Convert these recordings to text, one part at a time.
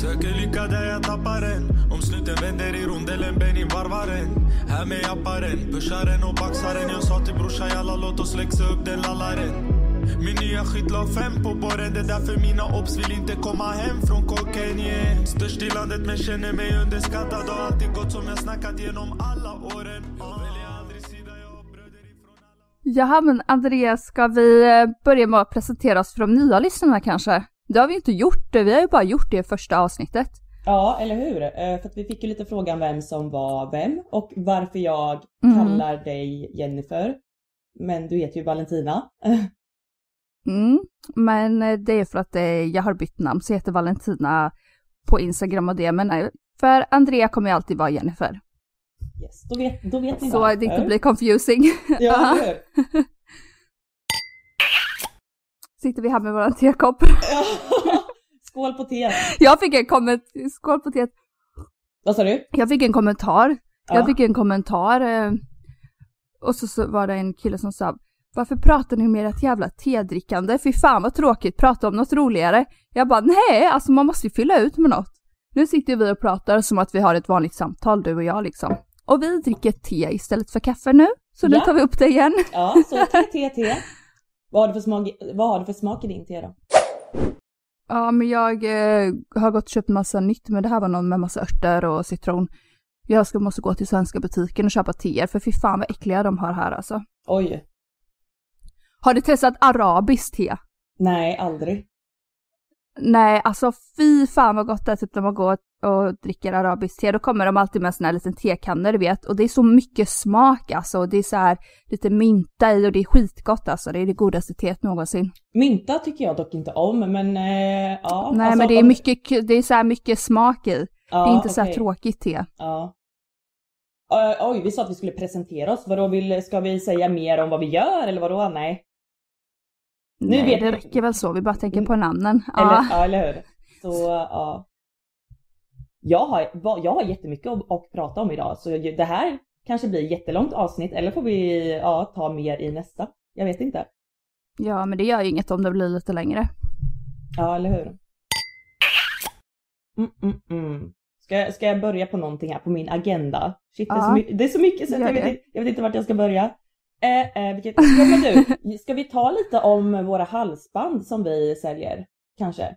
Söker lycka där jag tappar den Om snuten vänder i rondellen, Benin varvar den Här med japparen, pusharen och baxar baxaren. Jag sa till brorsan jalla låt oss läxa upp den lallaren Min nya skit la fem på borren Det är därför mina obs vill inte komma hem från kocken yeah. Störst i landet men känner mig underskattad Har alltid gått som jag snackat genom um alla åren Jag Jaha, men Andreas, ska vi eh, börja med att presentera oss för de nya lyssnarna kanske? Det har vi inte gjort, vi har ju bara gjort det i första avsnittet. Ja, eller hur? Eh, För vi fick ju lite frågan vem som var vem och varför jag Mm. kallar dig Jennifer. Men du heter ju Valentina. Mm, men eh, det är för att eh, jag har bytt namn, så jag heter Valentina på Instagram och det, men för Andrea kommer jag alltid vara Jennifer. Yes, då vet, då vet ni Så varför. det inte blir confusing. Ja? Sitter vi här med våran tekopp. Ja. Skål på te. Jag fick en kommentar, skål på teet. Vad sa du? Jag fick en kommentar. Ja. Jag fick en kommentar. Eh, och så, så var det en kille som sa varför pratar ni med ert jävla tedrickande? Fy fan vad tråkigt, prata om något roligare. Jag bara nej, alltså man måste ju fylla ut med något. Nu sitter vi och pratar som att vi har ett vanligt samtal du och jag liksom. Och vi dricker te istället för kaffe nu. Så nu Ja. tar vi upp det igen. Ja, så te, te, te. Vad har du för smak, vad har du för smak i din te då? Ja, men jag eh, har gått och köpt massa nytt, men det här var någon med massa örter och citron. Jag ska, måste gå till svenska butiken och köpa teer, för fy fan vad äckliga de har här alltså. Oj. Har du testat arabiskt te? Nej, aldrig. Nej, alltså fy fan vad gott det är typ när man går och dricker arabiskt te. Då kommer de alltid med såna här liten tekannor du vet. Och det är så mycket smak alltså. Det är så här lite mynta i och det är skitgott alltså. Det är det godaste teet någonsin. Mynta tycker jag dock inte om, men eh, ja. Nej alltså, men det är mycket, det är så här mycket smak i. ja, det är inte så här tråkigt te. Ja. Ö, oj, vi sa att vi skulle presentera oss. Vadå, vill, ska vi säga mer om vad vi gör eller vadå? Nej. Nu Nej, vet det vi- räcker väl så. Vi bara tänker på namnen. Eller, Ja. ja, eller hur? Så, ja. Jag har, jag har jättemycket att, att prata om idag, så det här kanske blir jättelångt avsnitt eller får vi ja, ta mer i nästa. Jag vet inte. ja, men det gör ju inget om det blir lite längre. Ja, eller hur? Mm, mm, mm. Ska, jag- ska jag börja på någonting här på min agenda? Shit, det, är Ja. så mycket, det är så mycket så jag vet, inte, jag vet inte vart jag ska börja. Eh, eh, vilket, ja, men du, ska vi ta lite om våra halsband som vi säljer? Kanske?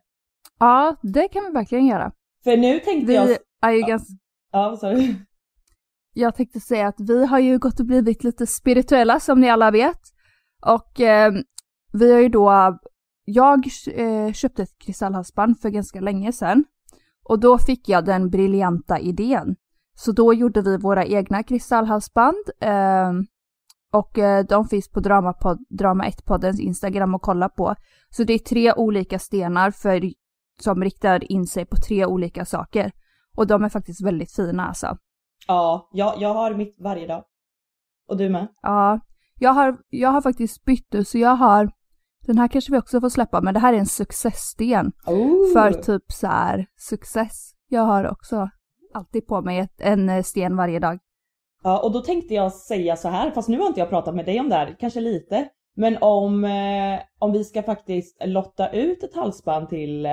Ja, det kan vi verkligen göra. För nu tänkte Vi jag... är ju Ja. ganska... Ja, du? Jag tänkte säga att vi har ju gått och blivit lite spirituella som ni alla vet. Och eh, vi har ju då, jag eh, köpte ett kristallhalsband för ganska länge sedan. Och då fick jag den briljanta idén. Så då gjorde vi våra egna kristallhalsband. Eh, och de finns på Drama, Drama 1-poddens Instagram att kolla på. Så det är tre olika stenar för, som riktar in sig på tre olika saker. Och de är faktiskt väldigt fina alltså. Ja, jag, jag har mitt varje dag. Och du med? Ja, Jag har, jag har faktiskt bytt så jag har, den här kanske vi också får släppa, men det här är en successsten. Oh. För typ så här success. Jag har också alltid på mig ett, en eh, sten varje dag. Ja, och då tänkte jag säga så här, fast nu har inte jag pratat med dig om det här, kanske lite. Men om, eh, om vi ska faktiskt lotta ut ett halsband till eh,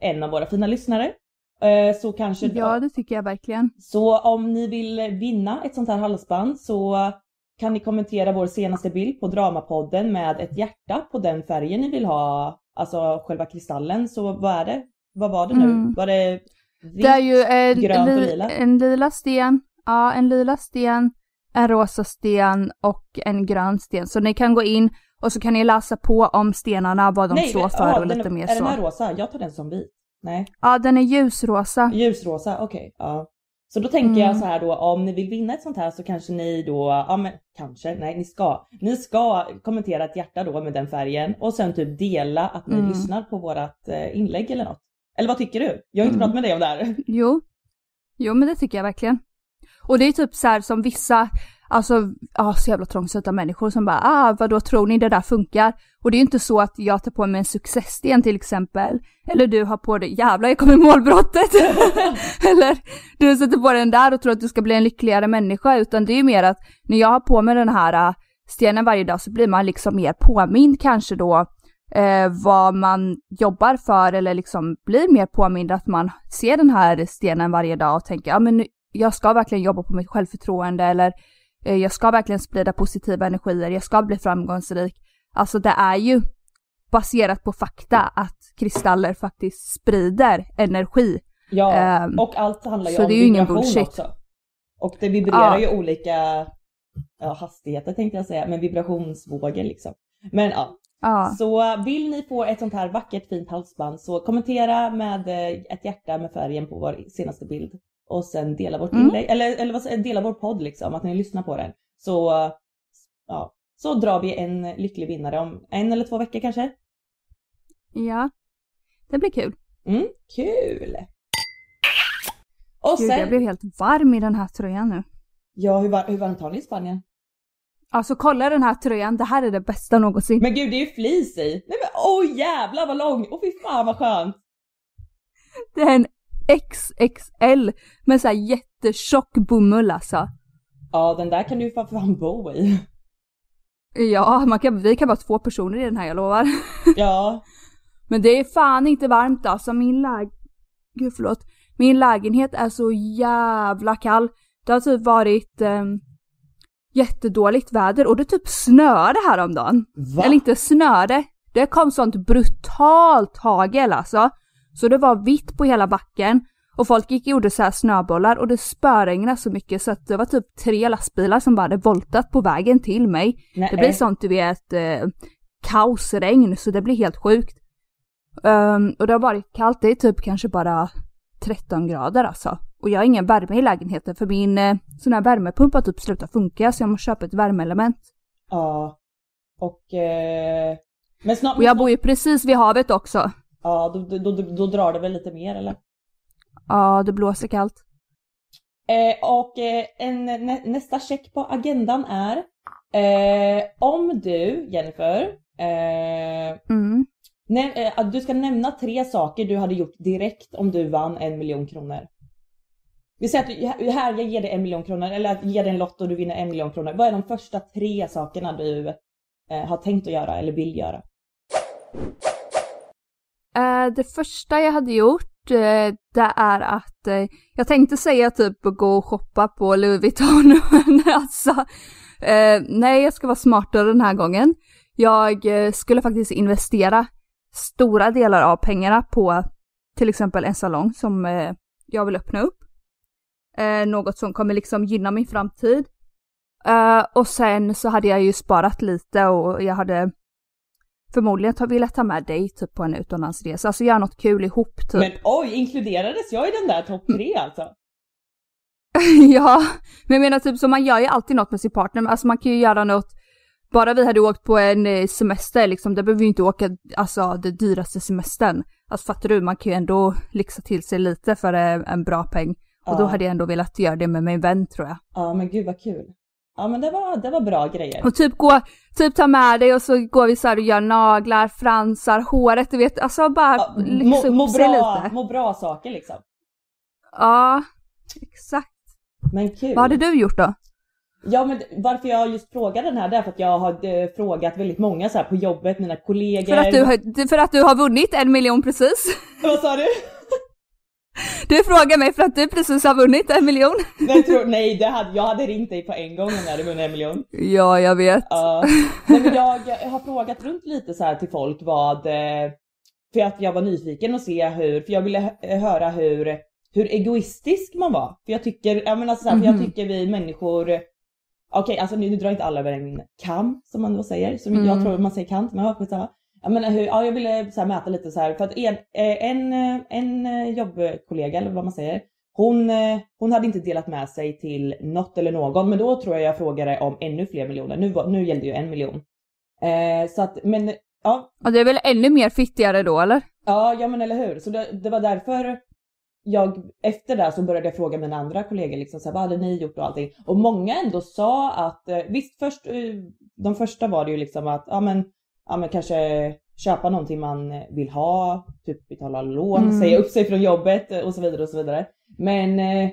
en av våra fina lyssnare. Eh, så kanske... Ja, det tycker jag verkligen. Så om ni vill vinna ett sånt här halsband så kan ni kommentera vår senaste bild på Dramapodden med ett hjärta på den färgen ni vill ha, alltså själva kristallen. Så vad är det? Vad var det nu? Mm. Var det vitt, Det är ju en, grönt och li, lila? en lila sten, ja en lila sten, en rosa sten och en grön sten. Så ni kan gå in och så kan ni läsa på om stenarna, vad de står för ja, och lite är, mer Är den här så. rosa? Jag tar den som vit. Nej, Ja, den är ljusrosa. ljusrosa, okej. ja. Så då tänker jag Mm. så här då, om ni vill vinna ett sånt här så kanske ni då, ja men kanske, nej ni ska. Ni ska kommentera ett hjärta då med den färgen och sen typ dela att ni Mm. lyssnar på vårat eh, inlägg eller något. Eller vad tycker du? Jag har inte Mm. pratat med dig om det här. Jo. Jo, men det tycker jag verkligen. Och det är typ så här som vissa, alltså, ja så jävla trångsynta människor som bara, ah vadå tror ni det där funkar? Och det är ju inte så att jag tar på mig en successten till exempel. Eller du har på dig, jävlar jag kom i målbrottet. Eller du sätter på den där och tror att du ska bli en lyckligare människa. Utan det är ju mer att när jag har på mig den här äh, stenen varje dag så blir man liksom mer påmind kanske då eh, vad man jobbar för eller liksom blir mer påmind att man ser den här stenen varje dag och tänker ja men nu, jag ska verkligen jobba på mitt självförtroende eller eh, jag ska verkligen sprida positiva energier, jag ska bli framgångsrik. Alltså det är ju baserat på fakta att kristaller faktiskt sprider energi. Ja, Ehm, och allt handlar ju så om det är vibration bullshit. också. Och det vibrerar Ja. ju olika ja, hastigheter tänkte jag säga, men vibrationsvågor liksom. Men ja, Ja, så vill ni få ett sånt här vackert fint halsband så kommentera med eh, ett hjärta med färgen på vår senaste bild. Och sen dela vårt Mm. inlägg, eller, eller dela vår podd liksom, att ni lyssnar på den. Så, ja, så drar vi en lycklig vinnare om en eller två veckor kanske. ja. Det blir kul. Mm, kul! Och Gud, sen, jag blev helt varm i den här tröjan nu. ja hur, var, hur varmt har ni i Spanien? Alltså kolla den här tröjan, det här är det bästa någonsin. Men gud det är ju flis i! Nej men oj jävlar vad lång! Åh fy fan vad skönt! Det är en XXL med så här jättetjock bomull alltså. Ja den där kan du ju för fan bo i. Ja, man kan, vi kan vara två personer i den här, jag lovar. Ja, Men det är fan inte varmt alltså, min läg... Gud förlåt. Min lägenhet är så jävla kall. Det har typ varit eh, jättedåligt väder och det typ snöade häromdagen. va? Eller inte snöade, det kom sånt brutalt hagel alltså. Så det var vitt på hela backen och folk gick och gjorde så här snöbollar och det spöregnade så mycket så att det var typ tre lastbilar som bara hade voltat på vägen till mig. Nej. Det blir sånt du vet eh, kaosregn så det blir helt sjukt. Ehm, och det har varit kallt, det är typ kanske bara 13 grader alltså. Och jag har ingen värme i lägenheten för min eh, sån här värmepump har typ slutat funka så jag måste köpa ett värmeelement. Ja. Och... Eh, men snart... Och jag bor ju precis vid havet också. Ja, då, då, då, då drar det väl lite mer eller? Ja, det blåser kallt. Eh, och eh, en, nä, nästa check på agendan är eh, om du, Jennifer, eh, Mm. näm- eh, att du ska nämna tre saker du hade gjort direkt om du vann en miljon kronor. Vi säger att du, här, jag ger dig en miljon kronor, eller att ge dig en lott och du vinner en miljon kronor. Vad är de första tre sakerna du eh, har tänkt att göra eller vill göra? Eh, det första jag hade gjort, eh, det är att eh, jag tänkte säga typ gå och shoppa på Louis Vuitton, men alltså eh, nej, jag ska vara smartare den här gången. Jag eh, skulle faktiskt investera stora delar av pengarna på till exempel en salong som eh, jag vill öppna upp. Något som kommer liksom gynna min framtid. Och sen så hade jag ju sparat lite och jag hade förmodligen ta, velat ta med dig typ på en utomlandsresa. Alltså göra något kul ihop typ. Men oj, inkluderades jag i den där topp tre alltså? ja, men jag menar typ så man gör ju alltid något med sin partner. Alltså man kan ju göra något, bara vi hade åkt på en eh, semester liksom, där behöver vi inte åka alltså det dyraste semestern. Alltså fattar du, man kan ju ändå lyxa till sig lite för eh, en bra peng. Och då Ja. hade jag ändå velat göra det med min vän tror jag. Ja men gud vad kul. Ja men det var, det var bra grejer. Och typ gå, typ ta med dig och så går vi så här och gör naglar, fransar, håret, du vet, alltså bara Ja, lyxa må, må, upp sig bra, lite. må bra saker liksom. Ja, exakt. Men kul. Vad hade du gjort då? Ja men varför jag just frågar den här det är för att jag har eh, frågat väldigt många så här på jobbet, mina kollegor. För att, du, har- för att du har vunnit en miljon precis. Vad sa du? Du frågar mig för att du precis har vunnit en miljon. Nej, tror, nej det hade, jag hade ringt dig på en gång jag hade vunnit en miljon. Ja, jag vet. Ja. Nej, men jag, jag har frågat runt lite så här till folk vad, eh, för att jag var nyfiken och se hur, för jag ville hö- höra hur, hur egoistisk man var. För jag tycker, ja men alltså så här, för jag Mhm. tycker vi människor, okej alltså nu, nu drar inte alla över en kam som man då säger, som Mm. jag tror man säger kant, men ja, skitsamma. Jag menar hur, ja jag ville så här mäta lite så här för att en, eh, en, eh, en eh, jobbkollega eller vad man säger, hon, eh, hon hade inte delat med sig till något eller någon, men då tror jag jag frågade om ännu fler miljoner. Nu, nu gällde ju en miljon. Eh, så att, men ja, Och det är väl ännu mer fittigare då eller? ja, ja men eller hur. Så det, det var därför jag efter det så började jag fråga mina andra kollegor liksom så här, vad hade ni gjort och allting. Och många ändå sa att, eh, visst först, eh, de första var det ju liksom att, ja men, ja men kanske köpa någonting man vill ha, typ betala lån, Mm. säga upp sig från jobbet och så vidare och så vidare. Men eh,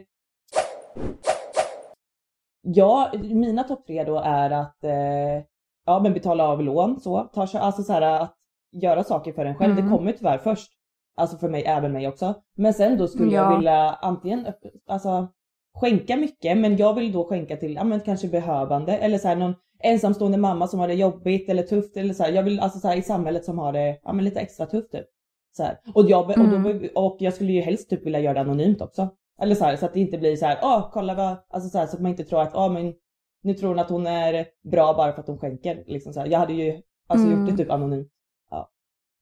Ja, mina topp tre då är att eh, ja, men betala av lån så. Ta, alltså så här att göra saker för en själv. Mm. Det kommer tyvärr först. Alltså för mig, även mig också. Men sen då skulle Ja. jag vilja antingen alltså, skänka mycket, men jag vill då skänka till ja, men kanske behövande eller så här, någon ensamstående mamma som har det jobbigt eller tufft eller så här. Jag vill alltså så här, i samhället som har det ja, men lite extra tufft typ. Så här. Och, jag, och, Mm. då, och jag skulle ju helst typ vilja göra det anonymt också. Eller så här, så att det inte blir så här, åh kolla vad, alltså så här, så att man inte tror att, åh men nu tror hon att hon är bra bara för att hon skänker. Liksom så här. Jag hade ju alltså Mm. gjort det typ anonymt. Ja.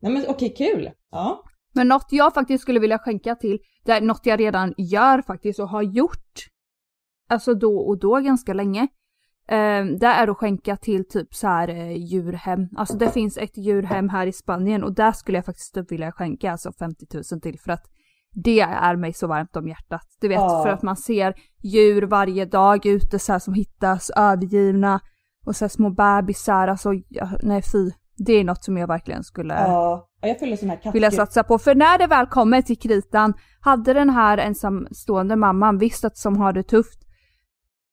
Nej men okej, kul. Ja. Men något jag faktiskt skulle vilja skänka till, det är något jag redan gör faktiskt och har gjort, alltså då och då ganska länge. Eh, det är att skänka till typ så här eh, djurhem. Alltså det finns ett djurhem här i Spanien och där skulle jag faktiskt typ vilja skänka alltså 50 000 till för att det är mig så varmt om hjärtat. Du vet Ja. för att man ser djur varje dag ute så här som hittas övergivna och så här små bebisar, alltså ja, nej fy. Det är något som jag verkligen skulle Ja. Ja, jag vilja satsa på. För när det väl kommer till kritan, hade den här ensamstående mamman visst att som har det tufft,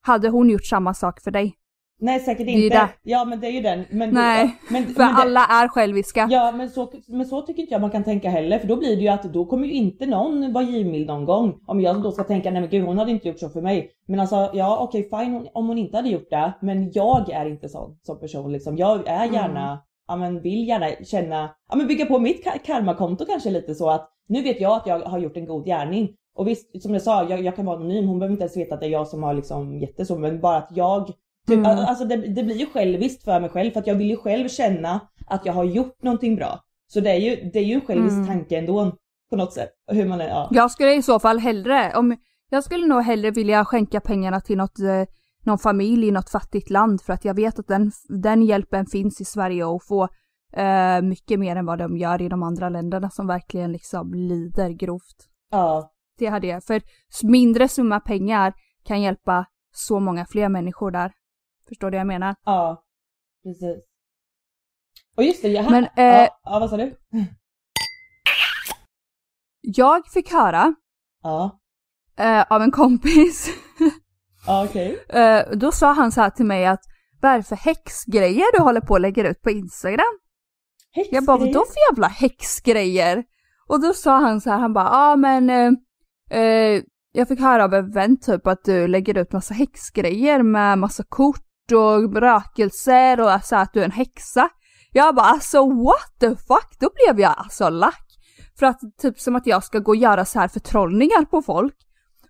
hade hon gjort samma sak för dig? Nej säkert Det inte. det. Ja men det är ju den. Men, Nej, men, För men det- alla är själviska. Ja men så, men så tycker inte jag man kan tänka heller för då blir det ju att då kommer ju inte någon vara givmild någon gång. Om jag då ska tänka nej men gud hon hade inte gjort så för mig. Men alltså ja okej fine om- hon inte hade gjort det men jag är inte sån som person liksom. Jag är gärna, ja men vill gärna känna, ja men bygga på mitt ka- karmakonto kanske lite så att nu vet jag att jag har gjort en god gärning. Och visst som jag sa, jag, jag kan vara anonym, hon behöver inte ens veta att det är jag som har liksom gett det så men bara att jag Typ, Mm. Alltså det, det blir ju själviskt för mig själv för att jag vill ju själv känna att jag har gjort någonting bra. Så det är ju, det är ju en självisk Mm. tanke ändå på något sätt. Hur man är, ja. Jag skulle i så fall hellre, om, jag skulle nog hellre vilja skänka pengarna till något, eh, någon familj i något fattigt land för att jag vet att den, den hjälpen finns i Sverige och få eh, mycket mer än vad de gör i de andra länderna som verkligen liksom lider grovt. ja. Det hade jag, för mindre summa pengar kan hjälpa så många fler människor där. Förstår du vad jag menar? Ja, precis. Och just det, jag Men, eh, ja, ja, vad sa du? Jag fick höra Ja, eh, av en kompis, ja okej. Eh, då sa han så här till mig att vad är det för häxgrejer du håller på och lägger ut på Instagram? Jag bara vadå för jävla häxgrejer? Och då sa han så här, han bara ja ah, men uh, uh, jag fick höra av en vän typ att du lägger ut massa häxgrejer med massa kort och rökelser och så här, att du är en häxa. Jag bara alltså what the fuck? Då blev jag alltså lack. För att typ som att jag ska gå och göra så här förtrollningar på folk.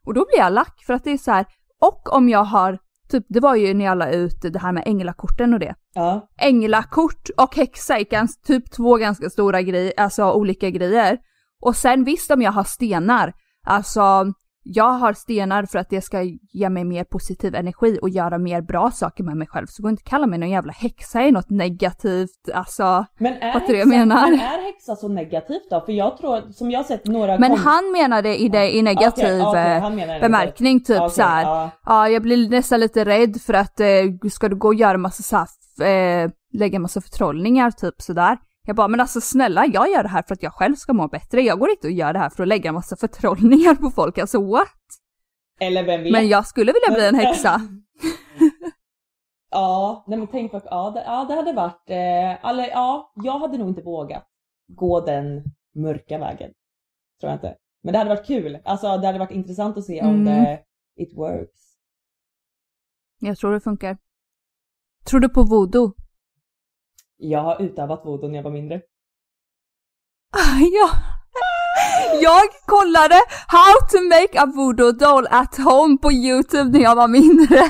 Och då blir jag lack för att det är så här, och om jag har, typ det var ju när jag la ut det här med änglakorten och det Ja, änglakort och häxa är gans, typ två ganska stora grejer, alltså olika grejer. Och sen visst om jag har stenar, alltså jag har stenar för att det ska ge mig mer positiv energi och göra mer bra saker med mig själv. Så gå inte kalla mig någon jävla häxa i något negativt, alltså. Men är, häxa, jag menar? men är häxa så negativt då? För jag tror, som jag har sett några Men konst- han menade i det i negativ Okej, okej, eh, han menar det bemärkning typ Okej, så här. ja. Ja, jag blir nästan lite rädd för att eh, ska du gå och göra massa så här, f- eh, lägga massa förtrollningar typ sådär. Jag bara, men alltså snälla, jag gör det här för att jag själv ska må bättre. Jag går inte och gör det här för att lägga massa förtrollningar på folk, alltså what? Eller vem vet? Men jag skulle vilja bli en häxa. Ja, nej men tänk på, ja det, ja det hade varit, eh, eller ja, jag hade nog inte vågat gå den mörka vägen. Tror jag inte. Men det hade varit kul, alltså det hade varit intressant att se om Mm. det, it works. Jag tror det funkar. Tror du på voodoo? Jag har utövat voodoo när jag var mindre. ja. Jag kollade how to make a voodoo doll at home på youtube när jag var mindre.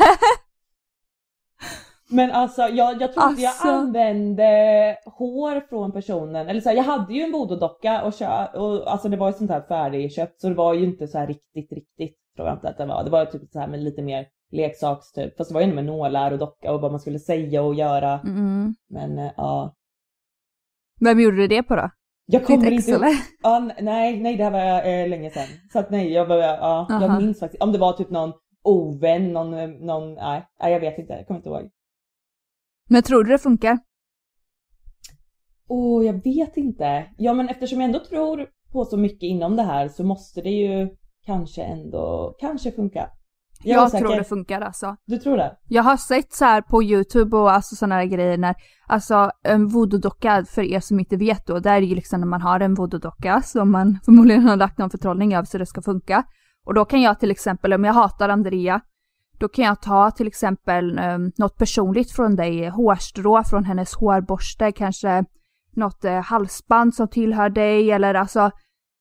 Men alltså jag, jag tror inte jag Alltså. använde hår från personen, eller så här, jag hade ju en voodoo-docka och, kö, och alltså det var ju sånt här färdigköpt så det var ju inte så här riktigt, riktigt tror jag inte att det var. Det var typ så här med lite mer leksaks typ, fast det var ju ändå med nålar och docka och vad man skulle säga och göra. Mm. Men eh, ja. Vem gjorde du det på då? Jag kommer Ditt ex inte eller? Ja, nej, nej det här var eh, länge sedan. Så att nej, jag, var, ja, Aha. jag minns faktiskt. Om det var typ någon ovän, någon, någon, nej, nej jag vet inte, jag kommer inte ihåg. Men tror du det funkar? Åh, jag vet inte. Ja, men eftersom jag ändå tror på så mycket inom det här så måste det ju kanske ändå, kanske funka. Jag, Jag, tror det funkar alltså. Du tror det? Jag har sett så här på youtube och alltså sådana här grejer när, alltså en voodoo-docka för er som inte vet då, där är det ju liksom när man har en voodoo-docka som man förmodligen har lagt någon förtrollning över så det ska funka. Och då kan jag till exempel, om jag hatar Andrea, då kan jag ta till exempel um, något personligt från dig, hårstrå från hennes hårborste, kanske något eh, halsband som tillhör dig eller alltså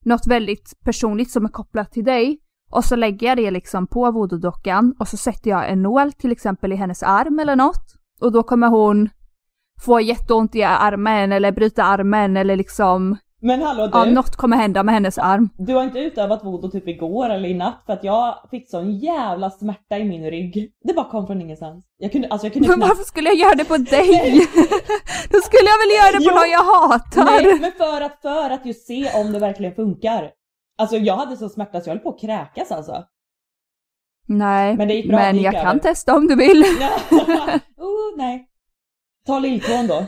något väldigt personligt som är kopplat till dig. Och så lägger jag det liksom på voodoo-dockan och så sätter jag en nål till exempel i hennes arm eller något. Och då kommer hon få jätteont i armen eller bryta armen eller liksom, Men hallå du, ja något kommer hända med hennes arm. du har inte utövat voodoo typ igår eller i natt för att jag fick sån jävla smärta i min rygg. Det bara kom från ingenstans. Jag kunde, alltså jag kunde Men knappt- varför skulle jag göra det på dig? Då skulle jag väl göra det på Jo. någon jag hatar! Nej, men för att, för att just se om det verkligen funkar. Alltså jag hade så smärta så jag höll på att kräkas alltså. Nej, Men det gick bra, det gick jag kan över. testa om du vill. oh, nej. Ta lilltån då.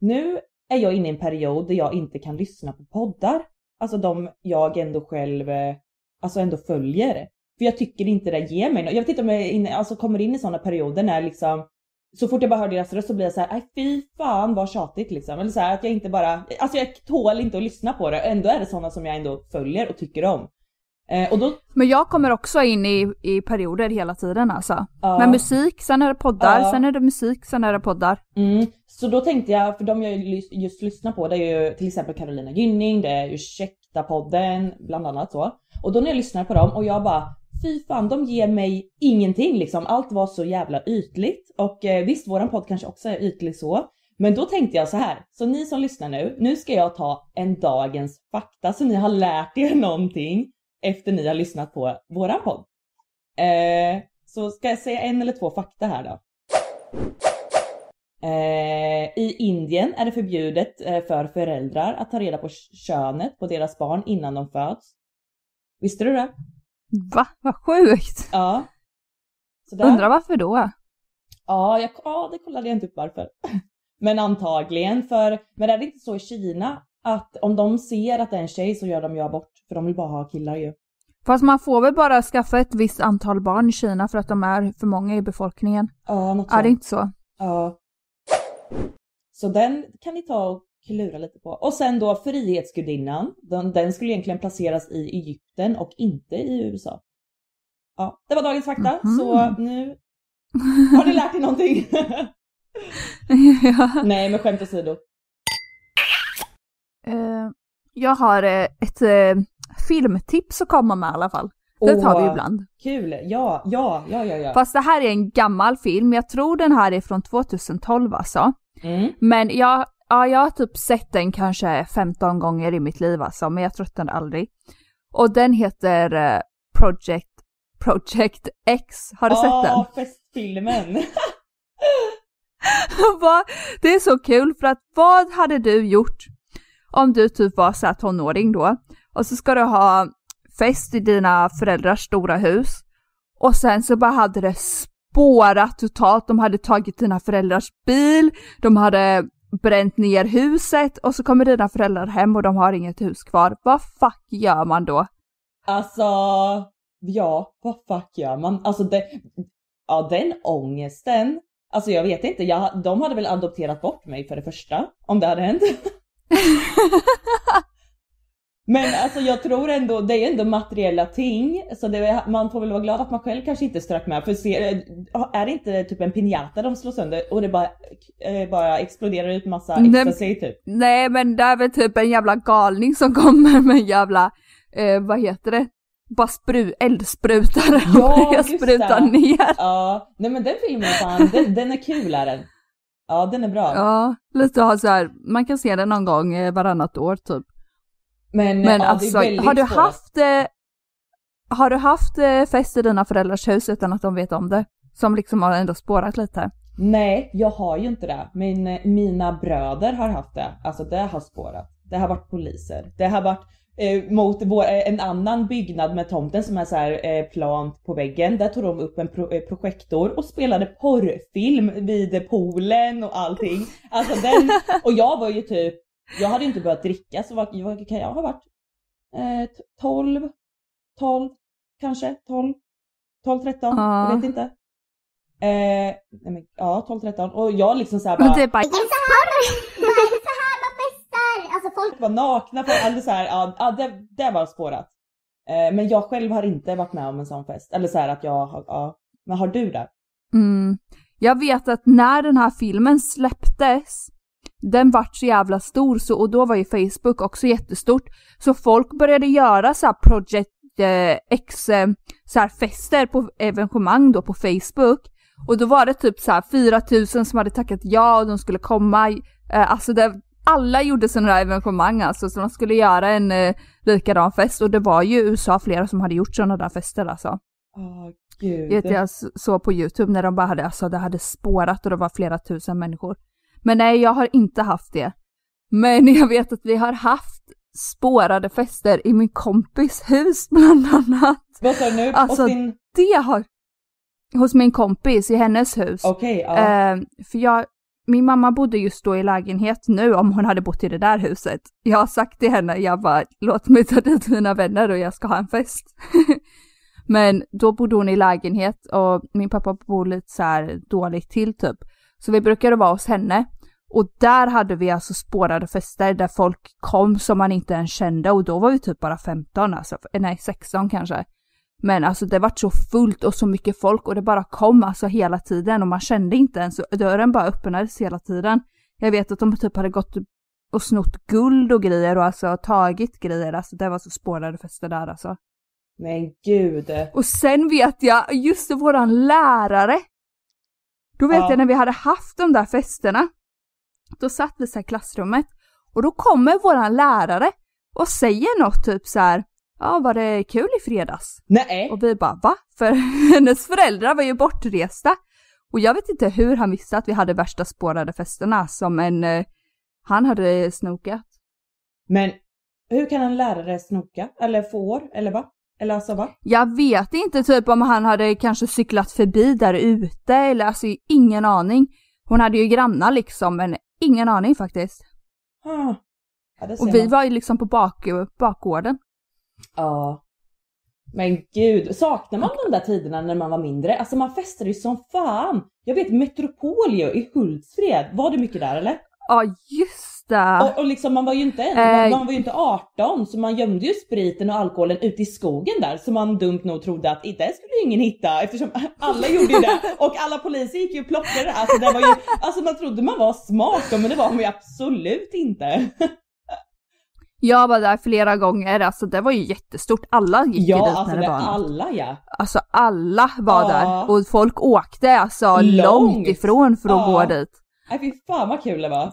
Nu är jag inne i en period där jag inte kan lyssna på poddar. Alltså de jag ändå själv, eh, alltså ändå följer. För jag tycker inte det ger mig något. Jag vet inte om jag inne, alltså kommer in i sådana perioder när liksom så fort jag bara hör deras röst så blir jag så här, nej fy fan vad tjatigt liksom. Eller så här, att jag inte bara, alltså jag tål inte att lyssna på det. Ändå är det sådana som jag ändå följer och tycker om. Eh, och då, Men jag kommer också in i, i perioder hela tiden alltså. Ja. Med musik, sen är det poddar, Ja. sen är det musik, sen är det poddar. Mm. Så då tänkte jag, för de jag just lyssnar på det är ju till exempel Carolina Gynning, det är Ursäkta-podden, bland annat så. Och då när jag lyssnar på dem och jag bara Fy fan, de ger mig ingenting liksom. Allt var så jävla ytligt. Och eh, visst, våran podd kanske också är ytlig så. Men då tänkte jag så här, så ni som lyssnar nu, nu ska jag ta en dagens fakta så ni har lärt er någonting efter ni har lyssnat på våran podd. Eh, så ska jag säga en eller två fakta här då. Eh, I Indien är det förbjudet eh, för föräldrar att ta reda på könet på deras barn innan de föds. Visste du det? Va? Vad sjukt! Ja. Så där. Undrar varför då? Ja, jag, ja, det kollade jag inte upp varför. Men antagligen för, men är det inte så i Kina att om de ser att det är en tjej så gör de ju abort för de vill bara ha killar ju. Fast man får väl bara skaffa ett visst antal barn i Kina för att de är för många i befolkningen. Ja, något Är det sånt. inte så? Ja. Så den kan ni ta och klura lite på. Och sen då Frihetsgudinnan. Den, den skulle egentligen placeras i Egypten och inte i USA. Ja, det var dagens fakta. Mhm. Så nu har ni lärt er någonting. ja. Nej, men skämt åsido. Eh, jag har eh, ett eh, filmtips att komma med i alla fall. Det tar vi ibland. Kul! Ja, ja, ja, ja, ja. Fast det här är en gammal film, jag tror den här är från 2012 alltså. Mm. Men jag, ja, jag har typ sett den kanske 15 gånger i mitt liv alltså, men jag tröttnade aldrig. Och den heter eh, Project, Project X. Har du sett den? Ja, festfilmen. Det är så kul för att vad hade du gjort om du typ var så här tonåring då och så ska du ha fest i dina föräldrars stora hus och sen så bara hade det spårat totalt. De hade tagit dina föräldrars bil, de hade bränt ner huset och så kommer dina föräldrar hem och de har inget hus kvar. Vad fuck gör man då? Alltså, ja, vad fuck gör man? Alltså det, ja den ångesten. Alltså jag vet inte, jag, de hade väl adopterat bort mig för det första, om det hade hänt. Men alltså jag tror ändå, det är ändå materiella ting, så det, man får väl vara glad att man själv kanske inte strök med. För se, är det inte typ en piñata de slår sönder och det bara, eh, bara exploderar ut massa ecstasy typ? Nej men det är väl typ en jävla galning som kommer med en jävla, eh, vad heter det? Bara spru, eldsprutare och Ja, börjar just spruta det. ner. Ja, nej men den filmen fan, den, den är kul är den. Ja den är bra. Ja, lite har så här, man kan se den någon gång eh, varannat år typ. Men, Men ja, alltså, har du svårt. haft, eh, har du haft eh, fest i dina föräldrars hus utan att de vet om det? Som liksom har ändå spårat lite. Nej, jag har ju inte det. Men eh, mina bröder har haft det. Alltså det har spårat. Det har varit poliser. Det har varit eh, mot vår, en annan byggnad med tomten som är så här eh, plant på väggen. Där tog de upp en pro, eh, projektor och spelade porrfilm vid poolen och allting. Alltså den, och jag var ju typ, jag hade inte börjat dricka så vad, vad kan jag ha varit? Eh, t- 12, 12 kanske, 12, 12, 13, Ja. jag vet inte. Eh, nej men, ja 12, 13 och jag liksom såhär bara, är bara! Alltså folk var nakna, för, eller så här, ja, ja det, det var spårat. Eh, men jag själv har inte varit med om en sån fest. Eller så här att jag har, ja. Men har du det? mm, jag vet att när den här filmen släpptes, den vart så jävla stor så, och då var ju Facebook också jättestort. Så folk började göra så här Project eh, X eh, så här fester på evenemang då på Facebook. Och då var det typ så här 4000 som hade tackat ja och de skulle komma. Eh, alltså det, alla gjorde sådana här evenemang alltså, så de skulle göra en eh, likadan fest och det var ju i USA flera som hade gjort sådana där fester alltså. Åh gud. Vet jag såg på Youtube när de bara hade, alltså det hade spårat och det var flera tusen människor. Men nej, jag har inte haft det. Men jag vet att vi har haft spårade fester i min kompis hus bland annat. Vad sa du nu? Alltså, din... Det har... Hos min kompis i hennes hus. Okej, ja. Eh, för jag, min mamma bodde just då i lägenhet nu om hon hade bott i det där huset. Jag har sagt till henne, jag bara låt mig ta dit mina vänner och jag ska ha en fest. Men då bodde hon i lägenhet och min pappa bor lite så här dåligt till typ. Så vi brukade vara hos henne. Och där hade vi alltså spårade fester där folk kom som man inte ens kände och då var vi typ bara 15 alltså, nej 16 kanske. Men alltså det var så fullt och så mycket folk och det bara kom alltså hela tiden och man kände inte ens, dörren bara öppnades hela tiden. Jag vet att de typ hade gått och snott guld och grejer och alltså tagit grejer, alltså det var så spårade fester där alltså. Men gud. Och sen vet jag, just det, våran lärare. Då vet Ja. jag när vi hade haft de där festerna. Då satt vi så i klassrummet och då kommer våran lärare och säger något typ så här. Ja, var det kul i fredags? Nej. Och vi bara va? För hennes föräldrar var ju bortresta. Och jag vet inte hur han visste att vi hade värsta spårade festerna som en, eh, han hade snokat. Men hur kan en lärare snoka? Eller får? Eller va? Eller alltså va? Jag vet inte typ om han hade kanske cyklat förbi där ute eller alltså ingen aning. Hon hade ju grannar liksom men ingen aning faktiskt. Ah. Ja, Och vi man. var ju liksom på bak, bakgården. Ja. Men gud, saknar man de där tiderna när man var mindre? Alltså man festade ju som fan. Jag vet Metropolio i Hultsfred, var det mycket där eller? Ja just det! Och, och liksom man var ju inte, Eh. man var ju inte 18 så man gömde ju spriten och alkoholen ute i skogen där så man dumt nog trodde att det skulle ju ingen hitta eftersom alla gjorde ju det och alla poliser gick ju och plockade alltså det var ju, alltså man trodde man var smart då, men det var man ju absolut inte. Jag var där flera gånger, alltså det var ju jättestort. Alla gick ju Ja dit alltså när det det, var något. alla ja. Alltså alla var Ja. där och folk åkte alltså Långt. långt ifrån för att Ja. gå dit. Nej fy fan vad kul det var.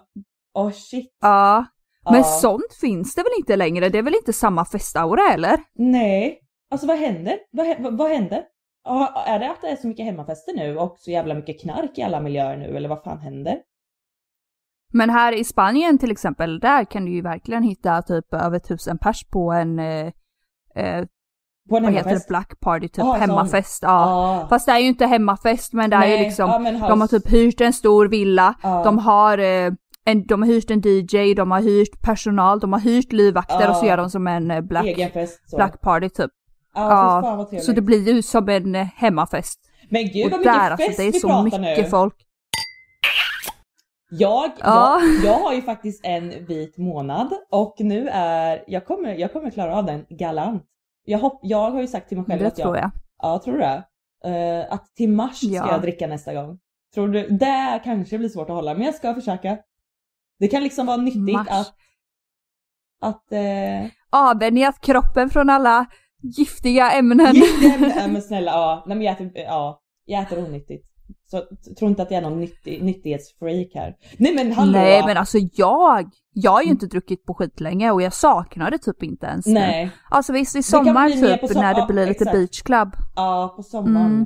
Åh shit. Ja, Men Ja. sånt finns det väl inte längre? Det är väl inte samma festaura eller? Nej, alltså vad händer? Vad, hä- vad, vad händer? Ja, Är det att det är så mycket hemmafester nu och så jävla mycket knark i alla miljöer nu eller vad fan händer? Men här i Spanien till exempel, där kan du ju verkligen hitta typ över tusen pers på en, eh, eh, På en vad heter det, black party, typ Ja, sån. hemmafest. Ja. Ja. Fast det är ju inte hemmafest men det är ju liksom, ja, house- de har typ hyrt en stor villa, Ja. de har eh, en, de har hyrt en DJ, de har hyrt personal, de har hyrt livvakter Ja. och så gör de som en eh, black, fest så. black party typ. Ja, vad trevligt. så det blir ju som en eh, hemmafest. Men gud vad mycket där fest alltså, det är vi så mycket nu. folk. Jag, Ja. jag, jag har ju faktiskt en vit månad och nu är, jag kommer, jag kommer klara av den galant. Jag, hopp, jag har ju sagt till mig själv Det att jag, tror jag. Ja, tror du det? Eh, att till mars ska Ja. jag dricka nästa gång. Tror du? Det kanske blir svårt att hålla, men jag ska försöka. Det kan liksom vara nyttigt Mars. att... Att... Eh, Avvänjat kroppen från alla giftiga ämnen. giftiga ämnen- men snälla, ja. Nej men jag äter, ja, jag äter onyttigt. Så t- tro inte att jag är någon nyttig, nyttighetsfreak här. Nej men hallå! Nej men alltså jag, jag har ju inte druckit på skitlänge och jag saknar det typ inte ens nu. Nej. Alltså visst i Det sommar typ som- när det ja, blir lite exakt. beach club. Ja, på sommaren. Mm.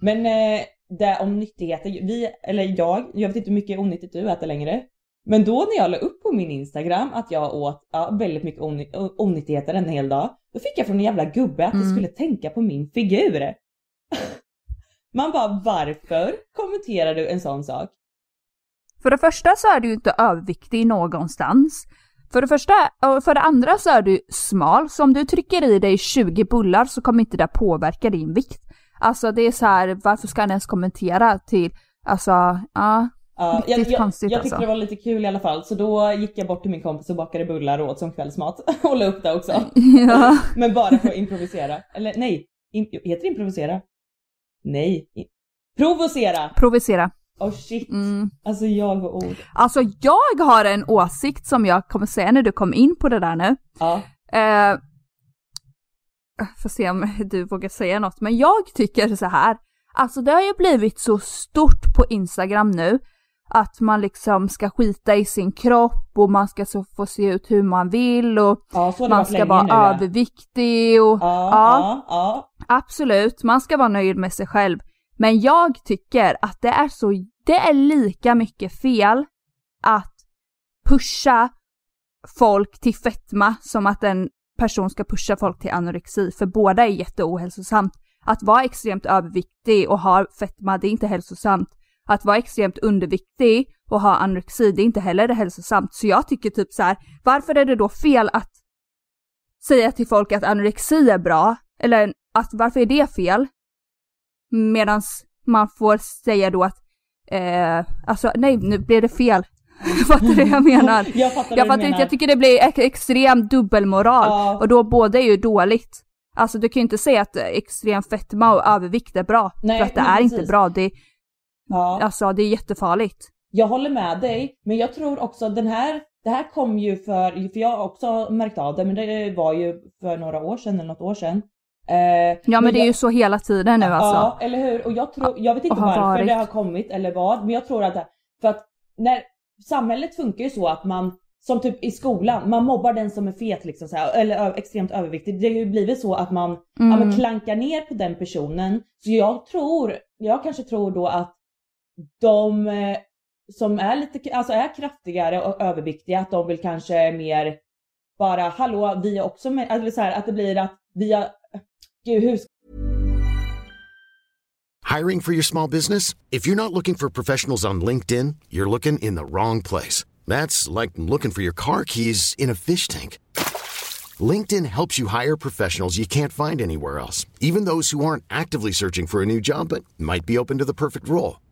Men eh, det om nyttigheter, vi, eller jag, jag vet inte hur mycket onyttigt du äter längre. Men då när jag la upp på min Instagram att jag åt ja, väldigt mycket ony- o- onyttigheter en hel dag, då fick jag från en jävla gubbe att jag Mm. skulle tänka på min figur. Man bara varför kommenterar du en sån sak? För det första så är du ju inte överviktig någonstans. För det första, och för det andra så är du smal, så om du trycker i dig 20 bullar så kommer inte det påverka din vikt. Alltså det är så här, varför ska han ens kommentera till, alltså, ja. Ja, jag, jag, konstigt jag tyckte alltså. det var lite kul i alla fall så då gick jag bort till min kompis och bakade bullar och åt som kvällsmat och la upp det också. ja. Men bara för att improvisera. Eller nej, im, heter det improvisera? Nej. Provocera! Provocera. Oh shit. Mm. Alltså jag och ord. Alltså jag har en åsikt som jag kommer säga när du kom in på det där nu. Ja. Eh, får se om du vågar säga något, men jag tycker så här. Alltså det har ju blivit så stort på Instagram nu att man liksom ska skita i sin kropp och man ska så få se ut hur man vill och Ja, man ska vara nu, överviktig och Ja, ja, ja. Absolut, man ska vara nöjd med sig själv. Men jag tycker att det är så, det är lika mycket fel att pusha folk till fetma som att en person ska pusha folk till anorexi, för båda är jätteohälsosamt. Att vara extremt överviktig och ha fetma, det är inte hälsosamt. Att vara extremt underviktig och ha anorexi, det är inte heller hälsosamt. Så jag tycker typ så här, varför är det då fel att säga till folk att anorexi är bra? Eller att varför är det fel? Medan man får säga då att, eh, alltså nej nu blev det fel. Fattar du vad jag menar? Jag fattar Jag du fattar menar. inte, jag tycker det blir ex- extrem dubbelmoral. Ja. Och då båda är ju dåligt. Alltså du kan ju inte säga att extrem fetma och övervikt är bra. Nej, för att det är inte precis. bra. Det, Ja. alltså det är jättefarligt. Jag håller med dig, men jag tror också den här, det här kom ju för, för jag har också märkt av det, men det var ju för några år sedan eller något år sedan. Eh, Ja men det är jag, ju så hela tiden nu alltså. Ja, eller hur? Och jag tror, jag vet inte varför varit. det har kommit eller vad, men jag tror att det, för att när samhället funkar ju så att man som typ i skolan, man mobbar den som är fet liksom så här, eller extremt överviktig. Det har ju blivit så att man ja, Mm. men klankar ner på den personen. Så jag tror, jag kanske tror då att de eh, som är lite, alltså är kraftigare och överviktiga, att de vill kanske mer bara hallå vi är också med, eller så här, att det blir att vi har, gud hur Hiring for your small business? If you're not looking for professionals on LinkedIn, you're looking in the wrong place. That's like looking for your car keys in a fish tank. LinkedIn helps you hire professionals you can't find anywhere else, even those who aren't actively searching for a new job but might be open to the perfect role.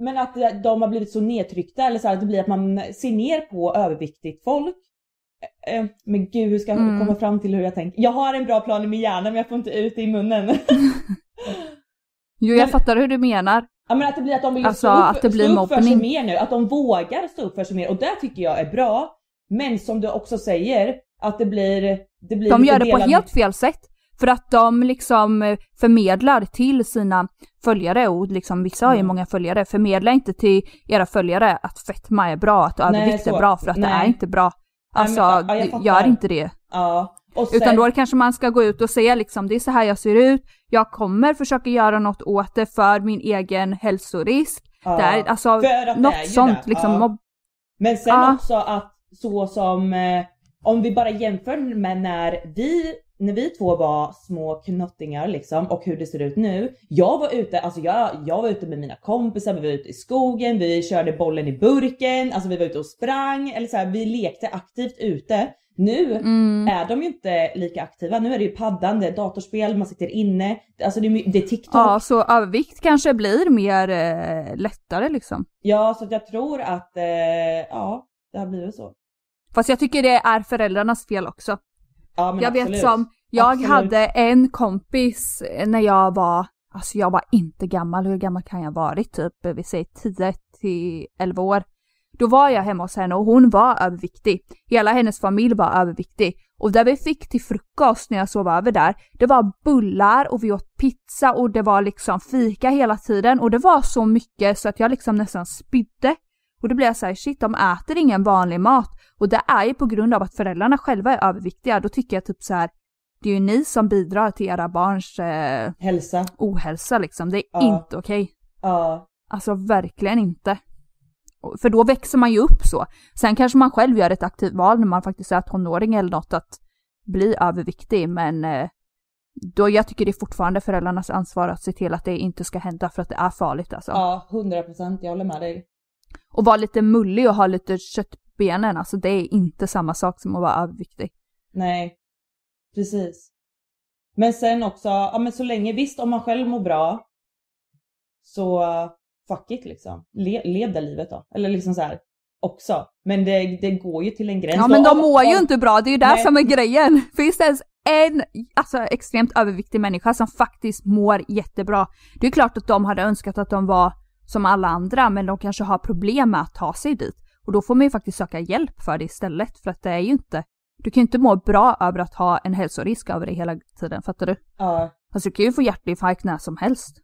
men att de har blivit så nedtryckta eller så här, att det blir att man ser ner på överviktigt folk. Eh, eh, Men gud hur ska jag Mm. komma fram till hur jag tänker? Jag har en bra plan i min hjärna men jag får inte ut det i munnen. jo, jag men- fattar hur du menar. Ja men att det blir att de vill Alltså, stå, upp, att det blir stå upp för sig mer nu, att de vågar stå upp för sig mer och det tycker jag är bra. Men som du också säger, att det blir... Det blir De gör det på delad- helt fel sätt. För att de liksom eh, förmedlar till sina följare och liksom vissa har ju Mm. många följare. Förmedla inte till era följare att fetma är bra, att övervikt är bra för att det nej. är inte bra. Nej, men- Alltså, ja, gör inte det. Ja. Sen, Utan då kanske man ska gå ut och säga liksom, det är så här jag ser ut, jag kommer försöka göra något åt det för min egen hälsorisk. ja. Det är, alltså, För att det är något sånt det, liksom. ja. Men sen också att så som, eh, om vi bara jämför med när vi, när vi två var små knottingar liksom och hur det ser ut nu. Jag var ute, alltså jag, jag var ute med mina kompisar, vi var ute i skogen, vi körde bollen i burken, alltså vi var ute och sprang eller så här, vi lekte aktivt ute. Nu Mm. är de ju inte lika aktiva, nu är det ju paddan, det är datorspel, man sitter inne, alltså det är, det är TikTok. Ja, så övervikt kanske blir mer eh, lättare liksom. Ja, så jag tror att, eh, ja, det har blivit så. Fast jag tycker det är föräldrarnas fel också. Ja, jag vet absolut. som, jag Absolut. hade en kompis eh, när jag var, alltså jag var inte gammal, hur gammal kan jag varit? Typ, eh, vi säger 10 till 11 år. Då var jag hemma hos henne och hon var överviktig. Hela hennes familj var överviktig. Och det vi fick till frukost när jag sov över där, det var bullar och vi åt pizza och det var liksom fika hela tiden och det var så mycket så att jag liksom nästan spydde. Och då blev jag såhär, shit de äter ingen vanlig mat. Och det är ju på grund av att föräldrarna själva är överviktiga. Då tycker jag typ så här, det är ju ni som bidrar till era barns eh, Hälsa. ohälsa liksom. Det är Ja. inte okej. Ja. Alltså verkligen inte. För då växer man ju upp så. Sen kanske man själv gör ett aktivt val när man faktiskt är tonåring eller något att bli överviktig men eh, då jag tycker det är fortfarande föräldrarnas ansvar att se till att det inte ska hända för att det är farligt alltså. Ja, 100 procent. Jag håller med dig. Och vara lite mullig och ha lite köttbenen, alltså det är inte samma sak som att vara överviktig. Nej, precis. Men sen också, ja men så länge, visst om man själv mår bra så fuck it liksom. Le, lev det livet då. Eller liksom så här också. Men det, det går ju till en gräns. Ja men de mår ju inte bra, det är ju där Nej. som är grejen. Finns det ens en alltså, extremt överviktig människa som faktiskt mår jättebra? Det är klart att de hade önskat att de var som alla andra men de kanske har problem med att ta sig dit. Och då får man ju faktiskt söka hjälp för det istället för att det är ju inte du kan ju inte må bra över att ha en hälsorisk över dig hela tiden, fattar du? Ja. Alltså du kan ju få hjärtinfarkt när som helst.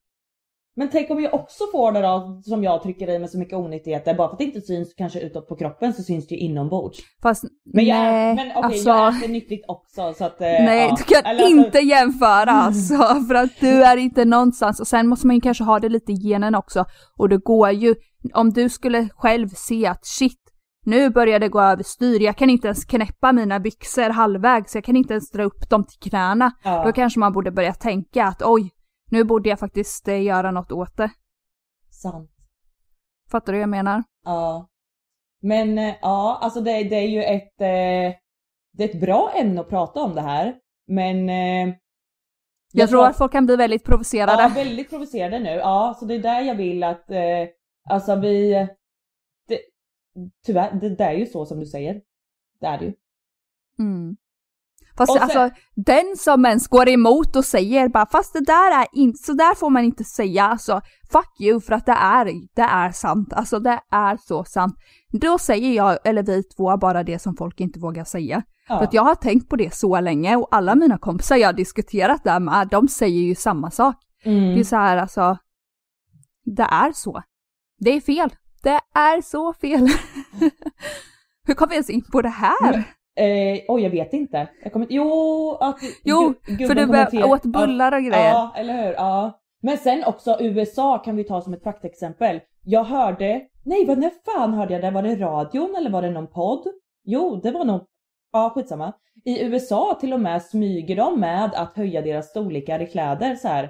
Men tänk om jag också får det då, som jag trycker i med så mycket onyttigheter. Bara för att det inte syns kanske utåt på kroppen så syns det ju inombords. Fast Men, jag, nej, men okej, alltså... jag äter nyttigt också så att... eh, Nej, ja. du kan Eller alltså- inte jämföra alltså, för att du är inte någonstans. Och sen måste man ju kanske ha det lite i genen också. Och det går ju, om du skulle själv se att shit, nu börjar det gå överstyr, jag kan inte ens knäppa mina byxor halvvägs, jag kan inte ens dra upp dem till knäna. Ja. Då kanske man borde börja tänka att oj, nu borde jag faktiskt eh, göra något åt det. Sant. Fattar du vad jag menar? Ja. Men eh, ja, alltså det, det är ju ett, eh, det är ett bra ämne att prata om det här. Men... Eh, Jag, tror att folk kan bli väldigt provocerade. Ja, väldigt provocerade nu. Ja, så det är där jag vill att, eh, alltså vi... Det, tyvärr, det, det är ju så som du säger. Det är det ju. Mm. Fast sen- alltså den som ens går emot och säger bara fast det där är inte, så där får man inte säga alltså fuck you för att det är, det är sant, alltså det är så sant. Då säger jag, eller vi två, bara det som folk inte vågar säga. Ja. För att jag har tänkt på det så länge och alla mina kompisar jag har diskuterat det här med, de säger ju samma sak. Mm. Det är så här alltså, det är så. Det är fel. Det är så fel. Hur kom vi ens in på det här? Eh, oj, jag vet inte. Jag kommer, jo, att Jo, gu- för du kommenterar- bör- åt bullar och grejer. Ja, eller hur. Ja. Men sen också USA kan vi ta som ett praktexempel. jag hörde, nej vad när fan hörde jag det? Var det radion eller var det någon podd? Jo, det var nog, ja skitsamma. I USA till och med smyger de med att höja deras storlekar i kläder så här.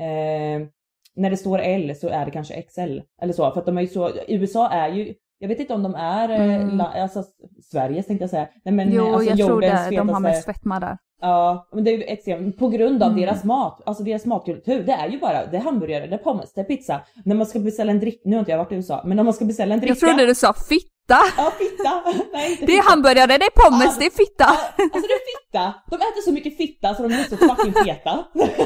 Eh, när det står L så är det kanske XL eller så för att de är ju så, USA är ju jag vet inte om de är, eh, Mm. alltså Sveriges tänkte jag säga. Nej, men, Jo, alltså, jag tror det. De har mest fetma där. Ja, men det är ju extremt på grund av Mm. deras mat, alltså deras matkultur. Det är ju bara, det är hamburgare, det är pommes, det är pizza. När man ska beställa en dricka, nu har inte jag varit i USA, men när man ska beställa en dricka. Jag trodde du sa fitta. Ja, fitta! Nej, inte Det är fitta. hamburgare, det är pommes, Ja, det är fitta. Ja, alltså det är fitta! De äter så mycket fitta så de är så fucking feta.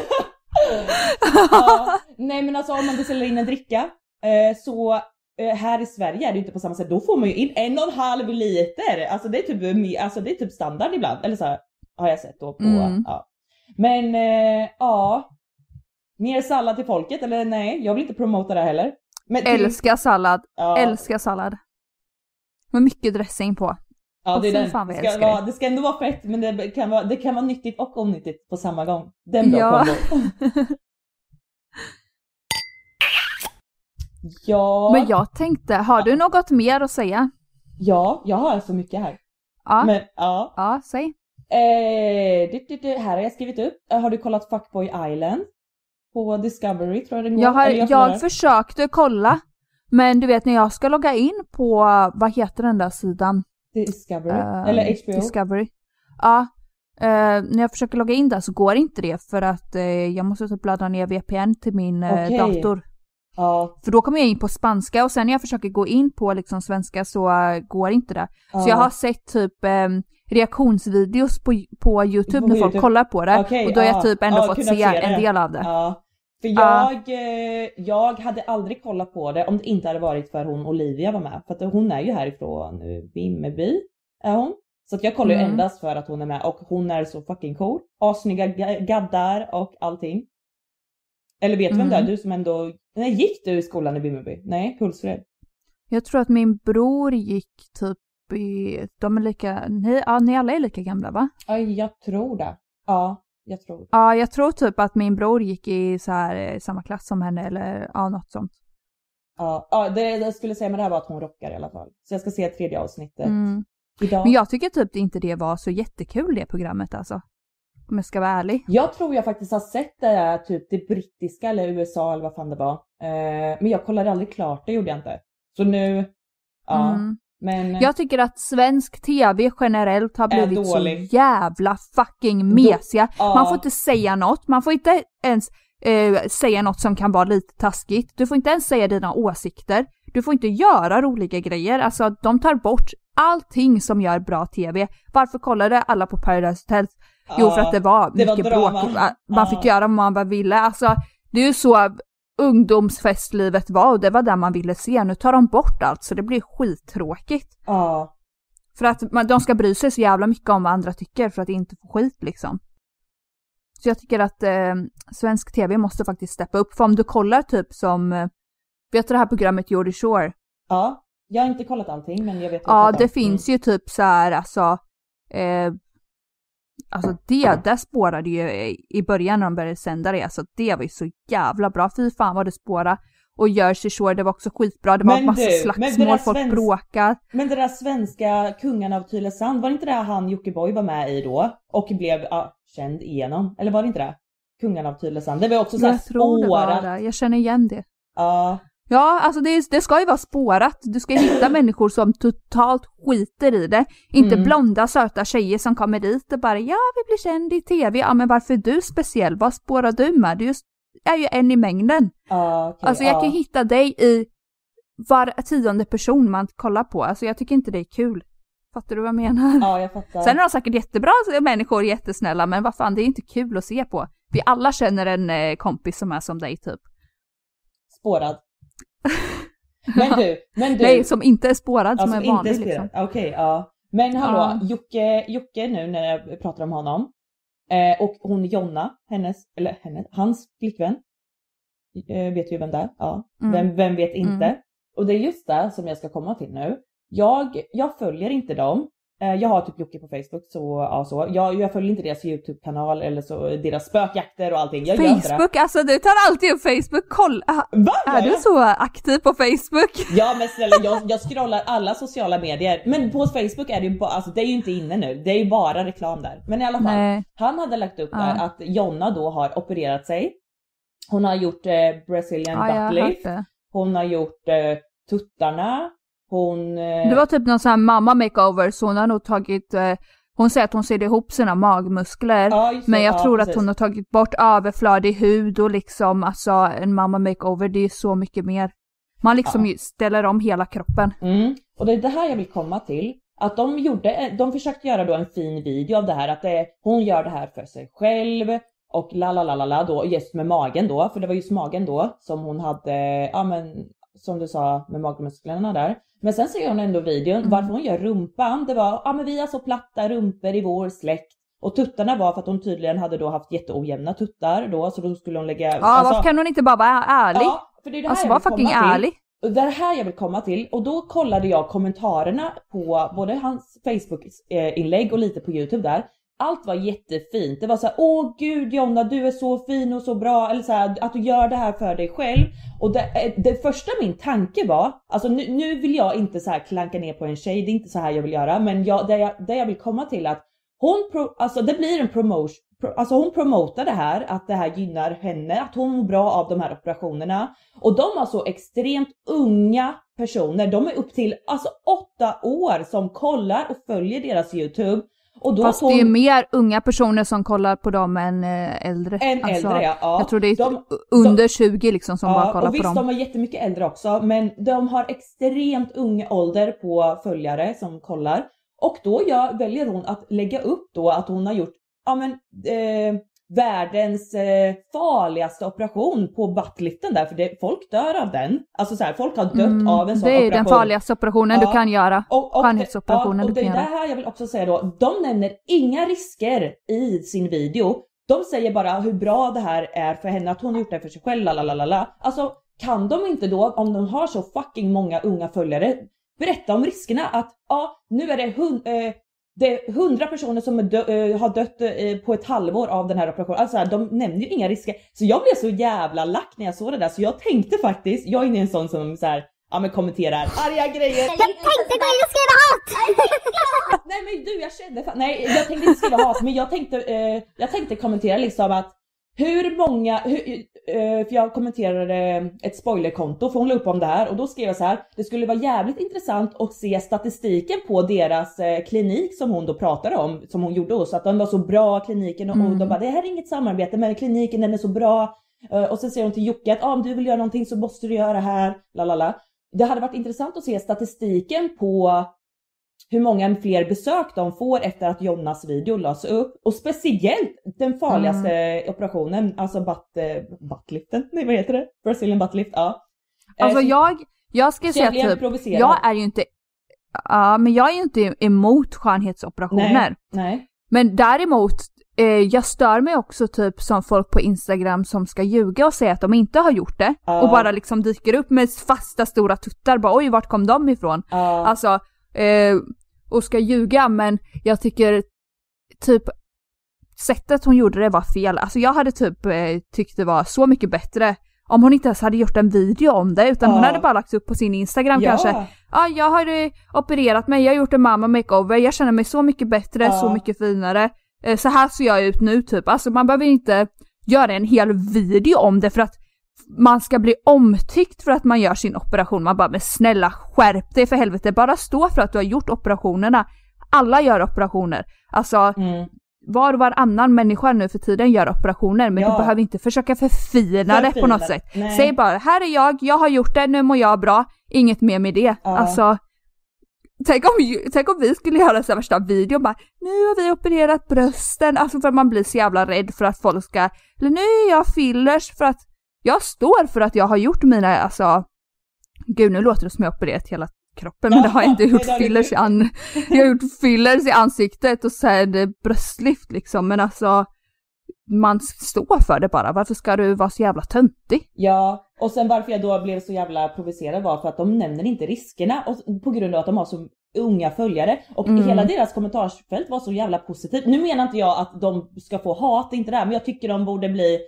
ja, nej men alltså om man beställer in en dricka eh, så här i Sverige är det inte på samma sätt, då får man ju in en och en halv liter. Alltså det är typ, me- alltså det är typ standard ibland, eller så här, har jag sett då på, Mm. ja. Men eh, ja, mer sallad till folket eller nej, jag vill inte promota det heller. Men till- Älskar sallad, ja, älskar sallad. Med mycket dressing på. Ja, det, är den. det, ska vara, det ska ändå vara fett men det kan vara, det kan vara nyttigt och onyttigt på samma gång. Det är en bra Ja. kombo. ja, Men jag tänkte, har du något mer att säga? ja, jag har så mycket här. Ja, Men ja, ja säg. eh, det, det, det, här har jag skrivit upp. Eh, Har du kollat Fuckboy Island? På Discovery tror jag den går. Jag, har, jag, kollar. försökte kolla, men du vet när jag ska logga in på, vad heter den där sidan? Discovery? Eh, Eller HBO? Discovery. Ja, eh, när jag försöker logga in där så går inte det för att eh, jag måste typ ladda ner VPN till min Okej. dator. Ja, För då kommer jag in på spanska och sen när jag försöker gå in på liksom svenska så eh, går inte det. Så jag har sett typ eh, reaktionsvideos på, på YouTube På när folk YouTube. kollar på det. Okej, och då har jag ja. typ ändå Ja, fått se, se en del av det. Ja. För Ja. jag, eh, jag hade aldrig kollat på det om det inte hade varit för hon Olivia var med. För att hon är ju härifrån eh, Vimmerby, är hon. Så jag kollar ju Mm. endast för att hon är med och hon är så fucking cool. Assnygga ga- gaddar och allting. Eller vet du vem det är? Mm. Du som ändå... Nej, gick du i skolan i Vimmerby? Nej, Hultsfred. Jag tror att min bror gick typ i, de är lika, ni, ja ni alla är lika gamla va? Ja, jag tror det. Ja, jag tror. Ja, jag tror typ att min bror gick i så här, eh, samma klass som henne eller ja, något sånt. Ja, ja det jag skulle säga med det här var att hon rockar i alla fall. Så jag ska se tredje avsnittet Mm. idag. Men jag tycker typ inte det var så jättekul det programmet alltså. Om jag ska vara ärlig. Jag tror jag faktiskt har sett det där, typ det brittiska eller USA eller vad fan det var. Eh, men jag kollade aldrig klart, det gjorde jag inte. Så nu, ja. Mm. Men Jag tycker att svensk tv generellt har blivit så jävla fucking mesiga. ja. Man får inte säga något, man får inte ens eh, säga något som kan vara lite taskigt. Du får inte ens säga dina åsikter. Du får inte göra roliga grejer. Alltså de tar bort allting som gör bra tv. Varför kollade alla på Paradise Hotel? Jo för att det var det var mycket drama. bråk. Man Ja. fick göra vad man ville. Alltså det är ju så ungdomsfestlivet var och det var det man ville se. Nu tar de bort allt så det blir skittråkigt. ja, För att man, de ska bry sig så jävla mycket om vad andra tycker för att inte få skit liksom. Så jag tycker att eh, svensk tv måste faktiskt steppa upp. För om du kollar typ som, eh, vet du det här programmet Geordie Shore? ja. Jag har inte kollat allting men jag vet Ja, det finns ju typ så här alltså, eh, alltså det, det spårade ju i- början när de började sända det, alltså det var ju så jävla bra. Fy fan vad det spårade. Och Jersey Shore, det var också skitbra. Det var Men massa du, där slagsmål, folk svensk- bråkar. Men det där svenska Kungarna av Tylösand, var det inte det han Jockiboi var med i då? Och blev ja, känd igenom? Eller var det inte det? Kungarna av Tylösand. Det var också såhär Jag tror det var spårat. det, jag känner igen det. Ja, Ja, alltså det, det ska ju vara spårat. Du ska hitta människor som totalt skiter i det. Inte Mm. blonda söta tjejer som kommer dit och bara ja, vi blir känd i tv. Ja, men varför är du speciell? Vad spårar du med? Du är ju en i mängden. ja okej. Alltså jag ja. kan hitta dig i var tionde person man kollar på. Alltså jag tycker inte det är kul. Fattar du vad jag menar? Ja, jag fattar. Sen är de säkert jättebra människor, jättesnälla, men vad fan, det är inte kul att se på. Vi alla känner en eh, kompis som är som dig typ. Spårad. Men du, men du. Nej, som inte är spårad, som alltså är vanlig inte liksom. Okej, ja. Men hallå, Ja. Jocke, Jocke nu när jag pratar om honom. Eh, och hon Jonna, hennes, eller hennes, hans flickvän. Eh, vet ju vem det är? Ja. Mm. Vem, vem vet inte? Mm. Och det är just det som jag ska komma till nu. Jag, jag följer inte dem. Eh, Jag har typ Jocke på Facebook så ja så. Jag, jag följer inte deras YouTube-kanal eller så, deras spökjakter och allting. Jag. Facebook, alltså du tar alltid upp Facebook, kolla! Va? Är Gör du jag? så aktiv på Facebook? Ja men snälla jag, jag scrollar alla sociala medier. Men på Facebook är det ju bara, alltså det är ju inte inne nu. Det är ju bara reklam där. Men i alla fall. Nej. Han hade lagt upp Ja. där att Jonna då har opererat sig. Hon har gjort eh, Brazilian Ja, jag har butt hört lift. det. Hon har gjort eh, tuttarna. Hon... Eh, Det var typ någon sån här mamma makeover så hon har nog tagit, eh, hon säger att hon ser ihop sina magmuskler. ja, det, Men jag ja, tror att precis. hon har tagit bort överflödig hud och liksom alltså en mamma makeover det är så mycket mer. Man liksom Ja. ställer om hela kroppen. Mm. Och det är det här jag vill komma till. Att de gjorde, de försökte göra då en fin video av det här, att det, hon gör det här för sig själv och la la la la la då, just med magen då, för det var just magen då som hon hade, ja men som du sa med magmusklerna där. Men sen ser hon ändå videon, Mm. varför hon gör rumpan, det var, ja men vi har så platta rumpor i vår släkt. Och tuttarna var för att hon tydligen hade då haft jätteojämna tuttar då, så då skulle hon lägga... Ja varför kan hon inte bara vara ärlig? Ja, för det är det här alltså var fucking till. ärlig. Och Det är det här jag vill komma till och då kollade jag kommentarerna på både hans Facebook-inlägg och lite på YouTube där. Allt var jättefint. Det var så här, åh gud Jonna du är så fin och så bra, eller så här, att du gör det här för dig själv. Och det, eh, det första min tanke var, alltså nu, nu vill jag inte så här klanka ner på en tjej, det är inte så här jag vill göra, men jag, det, jag, det jag vill komma till att hon, pro, alltså det blir en promotion, pro, alltså hon promotar det här, att det här gynnar henne, att hon mår bra av de här operationerna. Och de har så extremt unga personer, de är upp till alltså åtta år som kollar och följer deras YouTube. Och då Fast hon, det är mer unga personer som kollar på dem än eh, äldre. En äldre, ja. Ja. Jag tror det är De- under 20 liksom som bara Ja, kollar och visst på dem. de är jättemycket äldre också, men de har extremt ung ålder på följare som kollar. Och då gör, väljer hon att lägga upp då att hon har gjort, ja men, eh, världens eh, farligaste operation på buttliften där, för det, folk dör av den. Alltså så här, folk har dött av en sån Mm, det är operation. den farligaste operationen Ja. du kan göra. Och, och, Skönhetsoperationen ja, och du det kan är det göra. här jag vill också säga då. De nämner inga risker i sin video. De säger bara hur bra det här är för henne, att hon har gjort det för sig själv, lalalala. Alltså kan de inte då, om de har så fucking många unga följare, berätta om riskerna att ja, nu är det, hun, eh, det är hundra personer som dö, eh, har dött eh, på ett halvår av den här operationen. Alltså de nämner ju inga risker. Så jag blev så jävla lack när jag såg det där så jag tänkte faktiskt, jag är inne i en sån som så här, ja men kommenterar arga grejer. Jag tänkte gå in och skriva hat! Nej men du jag kände fan, nej jag tänkte inte skriva hat men jag tänkte, eh, jag tänkte kommentera liksom att hur många, hur, eh, för jag kommenterade ett spoilerkonto för hon la upp om det här och då skrev jag så här. Det skulle vara jävligt intressant att se statistiken på deras eh, klinik som hon då pratade om, som hon gjorde så att den var så bra kliniken och, och de bara det här är inget samarbete men kliniken den är så bra. Eh, och sen säger hon till Jocke att ah, om du vill göra någonting så måste du göra det här, la la la. Det hade varit intressant att se statistiken på hur många fler besök de får efter att Jonas video lades upp. Och speciellt den farligaste Mm. operationen, alltså butt, eh, buttliften, nej vad heter det? Brazilian buttlift, ja. Eh, Alltså så- jag, jag ska säga typ, provocerad. jag är ju inte, ja men jag är ju inte emot skönhetsoperationer. Nej, nej. Men däremot, eh, jag stör mig också typ som folk på Instagram som ska ljuga och säga att de inte har gjort det. Ja. Och bara liksom dyker upp med fasta stora tuttar, bara oj vart kom de ifrån? Ja. Alltså, eh, och ska ljuga men jag tycker typ sättet hon gjorde det var fel. Alltså jag hade typ eh, tyckt det var så mycket bättre om hon inte ens hade gjort en video om det utan hon Ja. hade bara lagt upp på sin Instagram Ja. kanske. Ja, jag har eh, opererat mig, jag har gjort en mamma makeover, jag känner mig så mycket bättre, Ja. så mycket finare. Eh, så här ser jag ut nu typ. Alltså man behöver inte göra en hel video om det för att man ska bli omtyckt för att man gör sin operation. Man bara, men snälla skärp dig för helvete, bara stå för att du har gjort operationerna. Alla gör operationer. Alltså Mm. var och varannan människa nu för tiden gör operationer men Ja. du behöver inte försöka förfina det på Förfina något sätt. Nej. Säg bara, här är jag, jag har gjort det, nu mår jag bra, inget mer med det. Ja. Alltså, tänk om, tänk om vi skulle göra så här värsta videon bara, nu har vi opererat brösten, alltså för att man blir så jävla rädd för att folk ska, eller nu är jag fillers för att jag står för att jag har gjort mina, alltså, gud nu låter det som jag har opererat hela kroppen men det har jag inte gjort fillers i an, jag har gjort fillers i ansiktet och sen bröstlyft liksom men alltså man står för det bara, varför ska du vara så jävla töntig? Ja, och sen varför jag då blev så jävla provocerad var för att de nämner inte riskerna och på grund av att de har så unga följare och Mm. hela deras kommentarsfält var så jävla positivt. Nu menar inte jag att de ska få hat, inte det här, men jag tycker de borde bli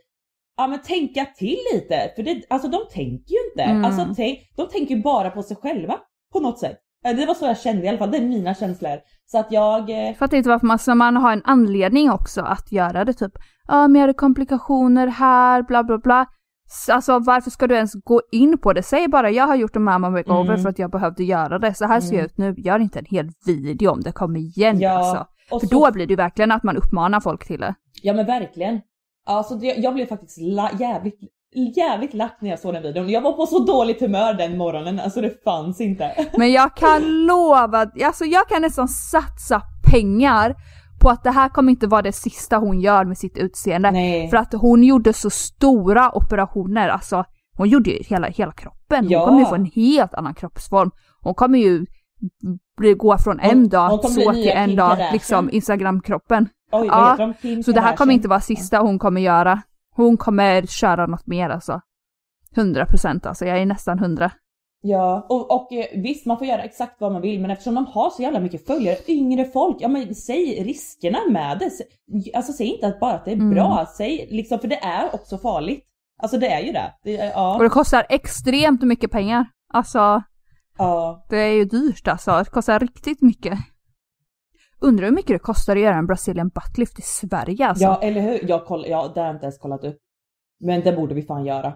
Ja men tänka till lite, för det, alltså de tänker ju inte. Mm. Alltså tänk, de tänker ju bara på sig själva på något sätt. Det var så jag kände i alla fall, det är mina känslor. Så att jag, eh, Jag fattar inte varför man, så man har en anledning också att göra det typ. Ja, men jag hade komplikationer här, bla bla bla. Alltså varför ska du ens gå in på det? Säg bara jag har gjort en mamma makeover Mm. för att jag behövde göra det. Så här ser jag ut nu. Gör inte en hel video om det kommer igen Ja, alltså. För så- då blir det ju verkligen att man uppmanar folk till det. ja men verkligen. Alltså det, jag blev faktiskt la, jävligt, jävligt lack när jag såg den videon. Jag var på så dåligt humör den morgonen, alltså det fanns inte. Men jag kan lova, alltså jag kan nästan satsa pengar på att det här kommer inte vara det sista hon gör med sitt utseende. Nej. För att hon gjorde så stora operationer, alltså hon gjorde ju hela, hela kroppen. Hon Ja. kommer ju få en helt annan kroppsform. Hon kommer ju gå från en Hon- dag så till en dag, Kardashian. liksom Instagram-kroppen. Oj, Ja, vad heter de? Kim Så det här kommer inte vara sista hon kommer göra. Hon kommer köra något mer alltså. 100% alltså, jag är nästan 100. Ja, och, och eh, visst man får göra exakt vad man vill men eftersom de har så jävla mycket följare, yngre folk, ja men säg riskerna med det. Alltså säg inte att bara att det är Mm. bra, säg liksom, för det är också farligt. Alltså det är ju det. det ja, Och det kostar extremt mycket pengar. Alltså, ja. det är ju dyrt alltså. Det kostar riktigt mycket. Undrar hur mycket det kostar att göra en Brazilian buttlift i Sverige alltså. ja, eller hur? Jag koll, ja, det har jag inte ens kollat upp. Men det borde vi fan göra.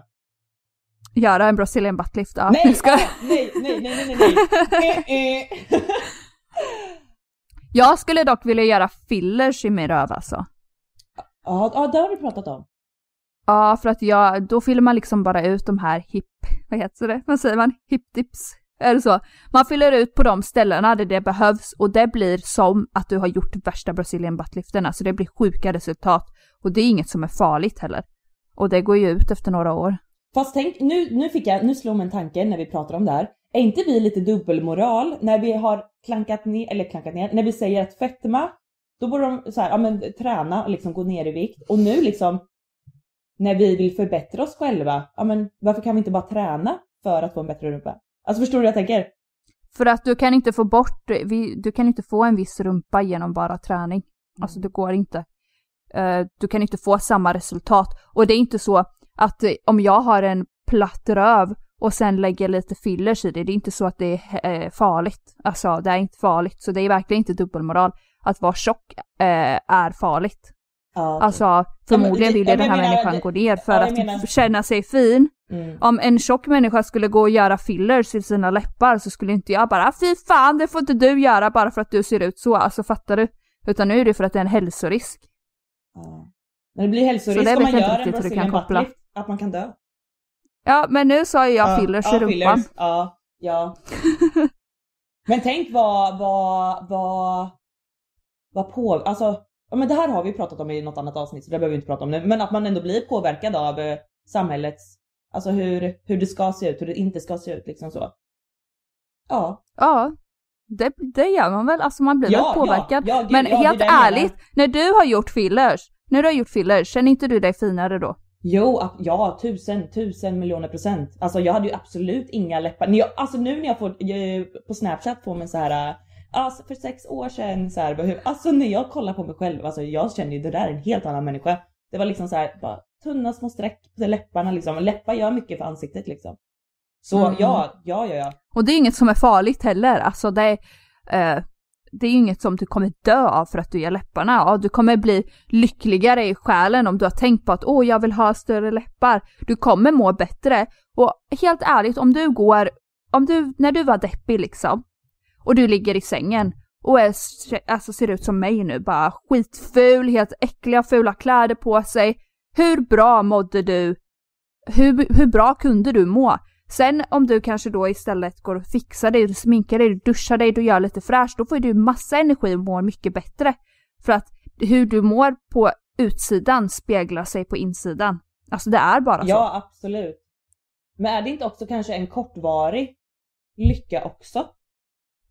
Göra en Brazilian buttlift, ja. Nej, ska... nej, nej, nej, nej, nej, nej. Eh, eh. Jag skulle dock vilja göra fillers i min röv alltså. Ja, ja, det har vi pratat om. Ja, för att jag, då fyller man liksom bara ut de här hip, vad heter det, vad säger man, hip dips? Eller så? Man fyller ut på de ställena där det behövs och det blir som att du har gjort värsta Brazilian buttliften, alltså det blir sjuka resultat. Och det är inget som är farligt heller. Och det går ju ut efter några år. Fast tänk, nu, nu fick jag, nu slår mig en tanke när vi pratar om det här. Är inte vi lite dubbelmoral när vi har klankat ner, eller klankat ner, när vi säger att fetma, då borde de så här, ja men träna och liksom gå ner i vikt. Och nu liksom, när vi vill förbättra oss själva, ja men varför kan vi inte bara träna för att få en bättre rumpa? Alltså förstår du vad jag tänker? För att du kan inte få bort, vi- du kan inte få en viss rumpa genom bara träning. Alltså det går inte. Eh, Du kan inte få samma resultat. Och det är inte så att eh, om jag har en platt röv och sen lägger lite fillers i det, det är inte så att det är eh, farligt. Alltså det är inte farligt. Så det är verkligen inte dubbelmoral. Att vara tjock eh, är farligt. Ja, Alltså förmodligen vill ja, ju den här menar, människan det- gå ner för ja, att menar- känna sig fin. mm. Om en tjock människa skulle gå och göra fillers i sina läppar så skulle inte jag bara fy fan det får inte du göra bara för att du ser ut så, alltså fattar du? Utan nu är det för att det är en hälsorisk. ja. Men det blir hälsorisk det om man gör en Brazilian koppla. buttlift, att man kan dö. Ja men nu sa ju jag fillers i rumpan. Ja, ja. men tänk vad, vad, vad, vad på, alltså, ja men det här har vi pratat om i något annat avsnitt så det behöver vi inte prata om nu, men att man ändå blir påverkad av eh, samhällets, alltså hur, hur det ska se ut, hur det inte ska se ut liksom så. Ja. Ja, det, det gör man väl, alltså man blir Ja, väl påverkad. ja, ja, gud, men helt ärligt, när du har gjort fillers, när du har gjort fillers, känner inte du dig finare då? Jo, ja tusen, tusen miljoner procent. Alltså jag hade ju absolut inga läppar. Alltså nu när jag får, jag, på snapchat får man så här, äh, alltså för sex år sedan så här, alltså när jag kollar på mig själv, alltså jag känner ju det där är en helt annan människa. Det var liksom så här, bara tunna små streck på läpparna liksom. Läppar gör mycket för ansiktet liksom. Så Mm. ja, ja, ja, ja. Och det är inget som är farligt heller, alltså det är, eh, det är inget som du kommer dö av för att du gör läpparna. Ja, du kommer bli lyckligare i själen om du har tänkt på att åh, jag vill ha större läppar. Du kommer må bättre. Och helt ärligt, om du går, om du, när du var deppig liksom, och du ligger i sängen och är, alltså ser ut som mig nu, bara skitful, helt äckliga, fula kläder på sig. Hur bra mådde du? Hur, hur bra kunde du må? Sen om du kanske då istället går och fixar dig, du sminkar dig, du duschar dig, du gör lite fräscht, då får du massa energi och mår mycket bättre. För att hur du mår på utsidan speglar sig på insidan. Alltså det är bara så. Ja, absolut. Men är det inte också kanske en kortvarig lycka också?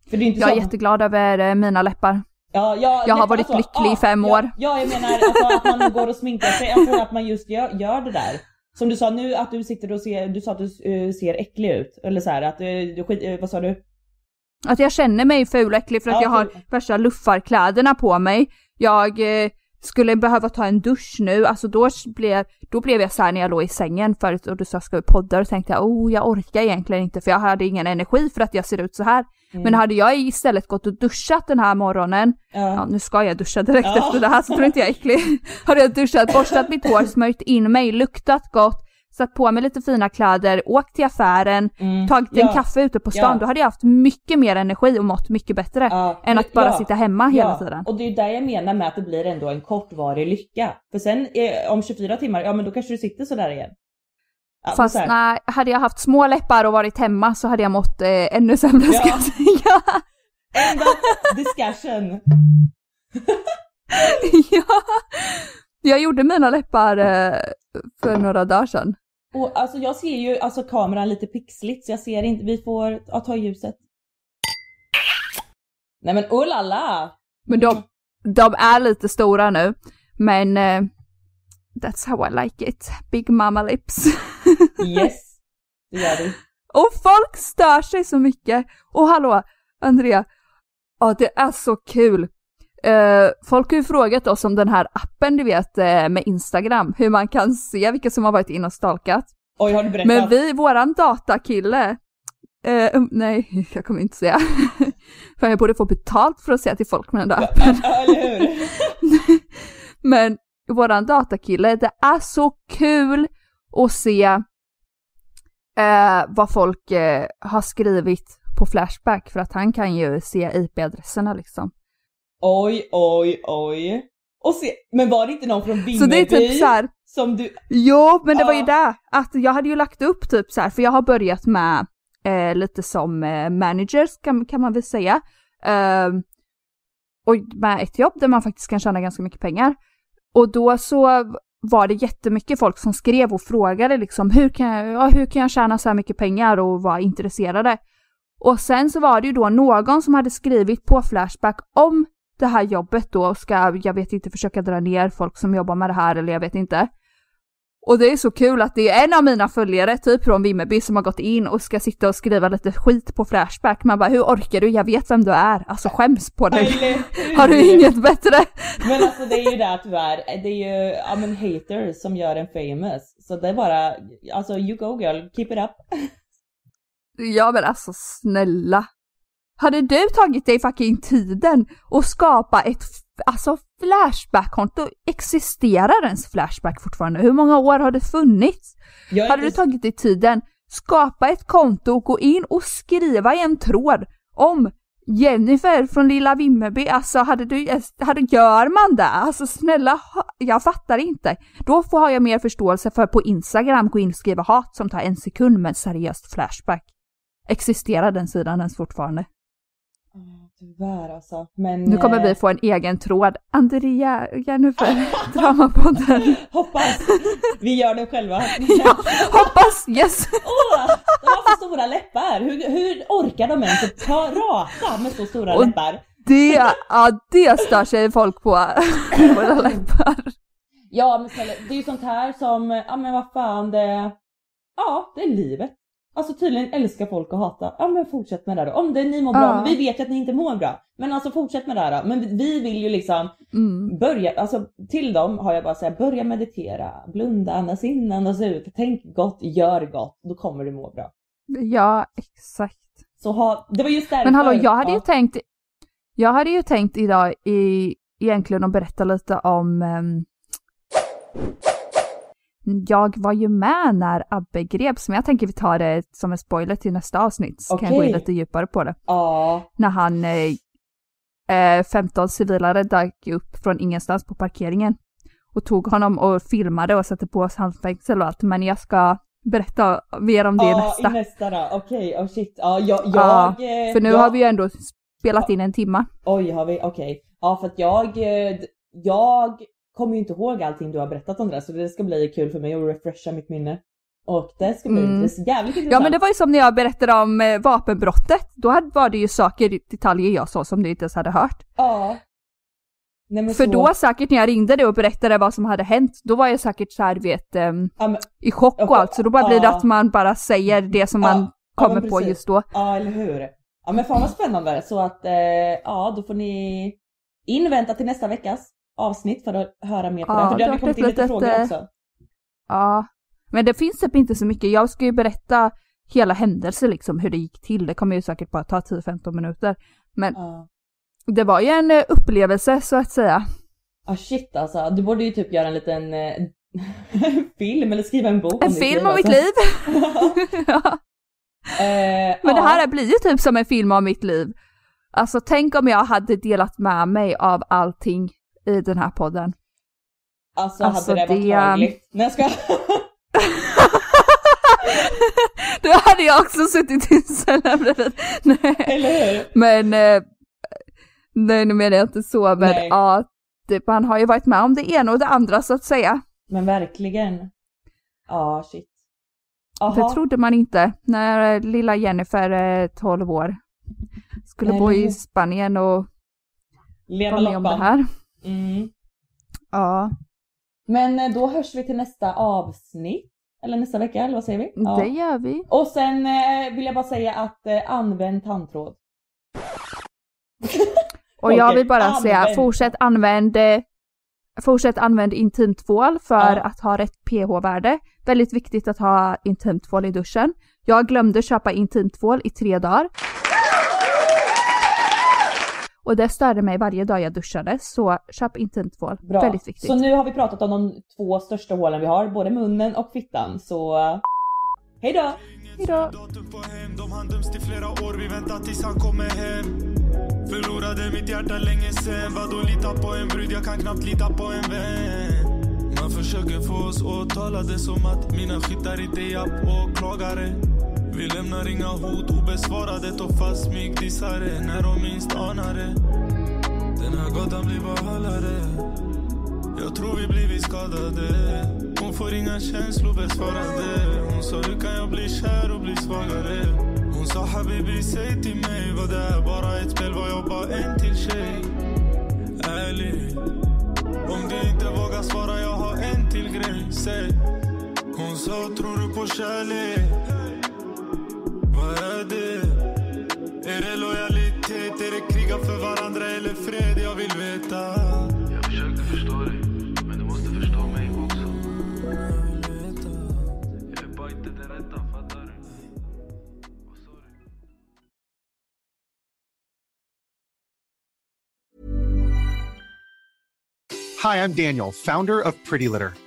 För det är inte Jag är så... jätteglad över eh, mina läppar. Ja, ja, Jag har varit så. lycklig i fem ja, år. Ja, jag menar alltså, att man går och sminkar sig, alltså att man just gör, gör det där. Som du sa nu att du sitter och ser, du sa att du eh, ser äcklig ut. Eller så här att du, du eh, vad sa du? Att jag känner mig ful och äcklig för att Ja, jag har värsta luffarkläderna på mig. Jag eh, skulle behöva ta en dusch nu, alltså då blev, då blev jag så här när jag låg i sängen förut och du sa ska vi podda och tänkte jag oh jag orkar egentligen inte för jag hade ingen energi för att jag ser ut så här. Mm. Men hade jag istället gått och duschat den här morgonen, ja Ja. nu ska jag duscha direkt Ja. efter det här så tror inte jag är äcklig. hade jag duschat, borstat mitt hår, smörjt in mig, luktat gott, satt på mig lite fina kläder, åkt till affären, Mm. tagit en Ja. kaffe ute på stan, Ja. då hade jag haft mycket mer energi och mått mycket bättre Ja. än att bara sitta hemma hela tiden. Och det är där jag menar med att det blir ändå en kortvarig lycka. För sen eh, om 24 timmar, ja men då kanske du sitter sådär igen. Fast nej, hade jag haft små läppar och varit hemma så hade jag mått eh, ännu sämre ska Ja. jag säga. End of discussion. ja. Jag gjorde mina läppar eh, för några dagar sedan. Och alltså jag ser ju alltså kameran lite pixligt så jag ser inte, vi får ja, ta ljuset. Nej men oh la la! Men de, de är lite stora nu. Men eh, that's how I like it. Big mama lips. Yes! Det gör du. och folk stör sig så mycket. Och hallå, Andrea. Ja, det är så kul. Eh, folk har ju frågat oss om den här appen du vet eh, med Instagram. Hur man kan se vilka som har varit inne och stalkat. Oj har du berättat? Men vi, våran datakille, um, nej jag kommer inte säga. för jag borde få betalt för att säga till folk med den där appen. Ja, eller hur? Men våran datakille, det är så kul att se eh, vad folk har skrivit på Flashback för att han kan ju se IP-adresserna liksom. Oj, oj, oj. Och se, men var det inte någon från Vimmerby Så det är typ så här, som du... Jo, men det var ju Ja. det. Att jag hade ju lagt upp typ så här, för jag har börjat med eh, lite som eh, managers kan, kan man väl säga. Eh, och med ett jobb där man faktiskt kan tjäna ganska mycket pengar. Och då så var det jättemycket folk som skrev och frågade liksom hur kan jag, ja, hur kan jag tjäna så här mycket pengar och var intresserade. Och sen så var det ju då någon som hade skrivit på Flashback om det här jobbet då och ska, jag vet inte, försöka dra ner folk som jobbar med det här eller jag vet inte. Och det är så kul att det är en av mina följare, typ från Vimmerby, som har gått in och ska sitta och skriva lite skit på Flashback. Man bara, hur orkar du? Jag vet vem du är. Alltså skäms på dig. Har du inget bättre? Men alltså det är ju det tyvärr, det är ju, ja men haters som gör en famous. Så det är bara, alltså you go girl, keep it up. Ja men alltså snälla. Hade du tagit dig fucking tiden och skapa ett alltså Flashback-konto? Existerar ens Flashback fortfarande? Hur många år har det funnits? Jag Hade du tagit dig tiden, skapa ett konto och gå in och skriva i en tråd om Jennifer från lilla Vimmerby, alltså hade du, hade, gör man det? Alltså snälla, jag fattar inte. Då får har jag mer förståelse för på Instagram gå in och skriva hat som tar en sekund med seriöst Flashback. Existerar den sidan ens fortfarande? Tyvärr alltså. Men... Nu kommer eh, vi få en egen tråd. Andrea, Jennifer, Dramapodden. Hoppas! Vi gör det själva. ja, hoppas, yes! Åh, de har så stora läppar! Hur, hur orkar de ens att ta raka med så stora Och- läppar? Det, ja det stör sig folk på. Våra läppar. Ja men det är ju sånt här som, ja men vad fan det... Ja, det är livet. Alltså tydligen älskar folk att hata. Ja men fortsätt med det då. Om det ni mår bra, Ja. men vi vet ju att ni inte mår bra. Men alltså fortsätt med det här då. Men vi vill ju liksom Mm. börja, alltså till dem har jag bara sagt börja meditera, blunda, andas in, andas ut, tänk gott, gör gott, då kommer du må bra. Ja, exakt. Så ha, det var just därför. Men hallå, jag hade ju ja. tänkt, jag hade ju tänkt idag i, egentligen att berätta lite om ehm, jag var ju med när Abbe greps, men jag tänker vi tar det som en spoiler till nästa avsnitt, så kan jag gå in lite djupare på det. Ja, När han, eh, eh, 15 civilare dök upp från ingenstans på parkeringen och tog honom och filmade och satte på hans handfängsel och allt, men jag ska berätta mer om det ja nästa. i nästa då, okej, oh shit, ja jag, jag Ja, eh, För nu jag, har vi ju ändå spelat in en timma. Oj, har vi, okej. Ja för att jag, eh, jag kommer ju inte ihåg allting du har berättat om det där, så det ska bli kul för mig att refresha mitt minne. Och det ska bli Mm. intress- jävligt intressant. Ja men det var ju som när jag berättade om eh, vapenbrottet. Då var det ju saker, detaljer jag sa som du inte ens hade hört. Ja. Nej, För så, då säkert när jag ringde dig och berättade vad som hade hänt, då var jag säkert så här, du vet, ehm, Ja, men, i chock och allt. Så då bara blir det Ja. att man bara säger det som Ja, man ja, kommer på just då. ja eller hur. Ja men fan vad spännande så att eh, ja då får ni invänta till nästa veckas avsnitt för att höra mer på Ja, det. För det det har kommit in lite frågor ett, eh, också. Ja, men det finns typ inte så mycket. Jag ska ju berätta hela händelsen liksom, hur det gick till. Det kommer ju säkert bara ta 10-15 minuter. Men Ja. det var ju en eh, upplevelse så att säga. Ah shit alltså, du borde ju typ göra en liten eh, film eller skriva en bok En om film om mitt alltså. liv! ja. Eh, Men det ja. här blir ju typ som en film om mitt liv. Alltså tänk om jag hade delat med mig av allting i den här podden. Alltså, Alltså, hade det varit det- hagligt. Nej jag skojar. Då hade jag också suttit inställd bredvid. Nej. Eller hur? Men, eh, nej nu menar jag inte så, men Nej. ja, det, man har ju varit med om det ena och det andra så att säga. Men verkligen. Ja shit. Det Jaha. trodde man inte när eh, lilla Jennifer, eh, 12 år, skulle Nej, bo i Spanien och Leva vara med om det loppan. här. Mm. Ja, Men eh, då hörs vi till nästa avsnitt. Eller nästa vecka, eller vad säger vi? Ja. det gör vi. Och sen eh, vill jag bara säga att eh, använd tandtråd. Och jag vill bara säga, använd. fortsätt använd Fortsätt använd intimtvål för Ja. att ha rätt pH-värde. Väldigt viktigt att ha intimtvål i duschen. Jag glömde köpa intimtvål i tre dagar. Och det störde mig varje dag jag duschade, så köp intimtvål. Bra. Väldigt viktigt. Så nu har vi pratat om de två största hålen vi har, både munnen och fittan. Så hej då! Hejdå! Hem, de hann döms till flera år, vi väntar tills han kommer hem Förlorade mitt hjärta länge sen, vadå lita på en brud, jag kan knappt lita på en vän Man försöker få oss åtalade som att mina skyttar inte är japp åklagare vi lämnar inga hot obesvarade, tar fast smygdissare när de minst anar det. Den här gatan blir bara jag tror vi blivit skadade. Hon får inga känslor besvarade. Hon sa hur kan jag bli kär och bli svagare? Hon sa habibi säg till mig Vad det här bara ett spel var jag bara en till tjej. Ärligt Om du inte vågar svara jag har en till grej. Säg Hon sa tror du på kärlek? Vad är det? Är det lojalitet? Är det kriga för varandra eller fred? Jag vill veta Jag försöker förstå dig, men du måste förstå mig också. Jag är bara inte den rätta, fattar du? Vad sa du? Hi, I'm Daniel, founder of Pretty Litter.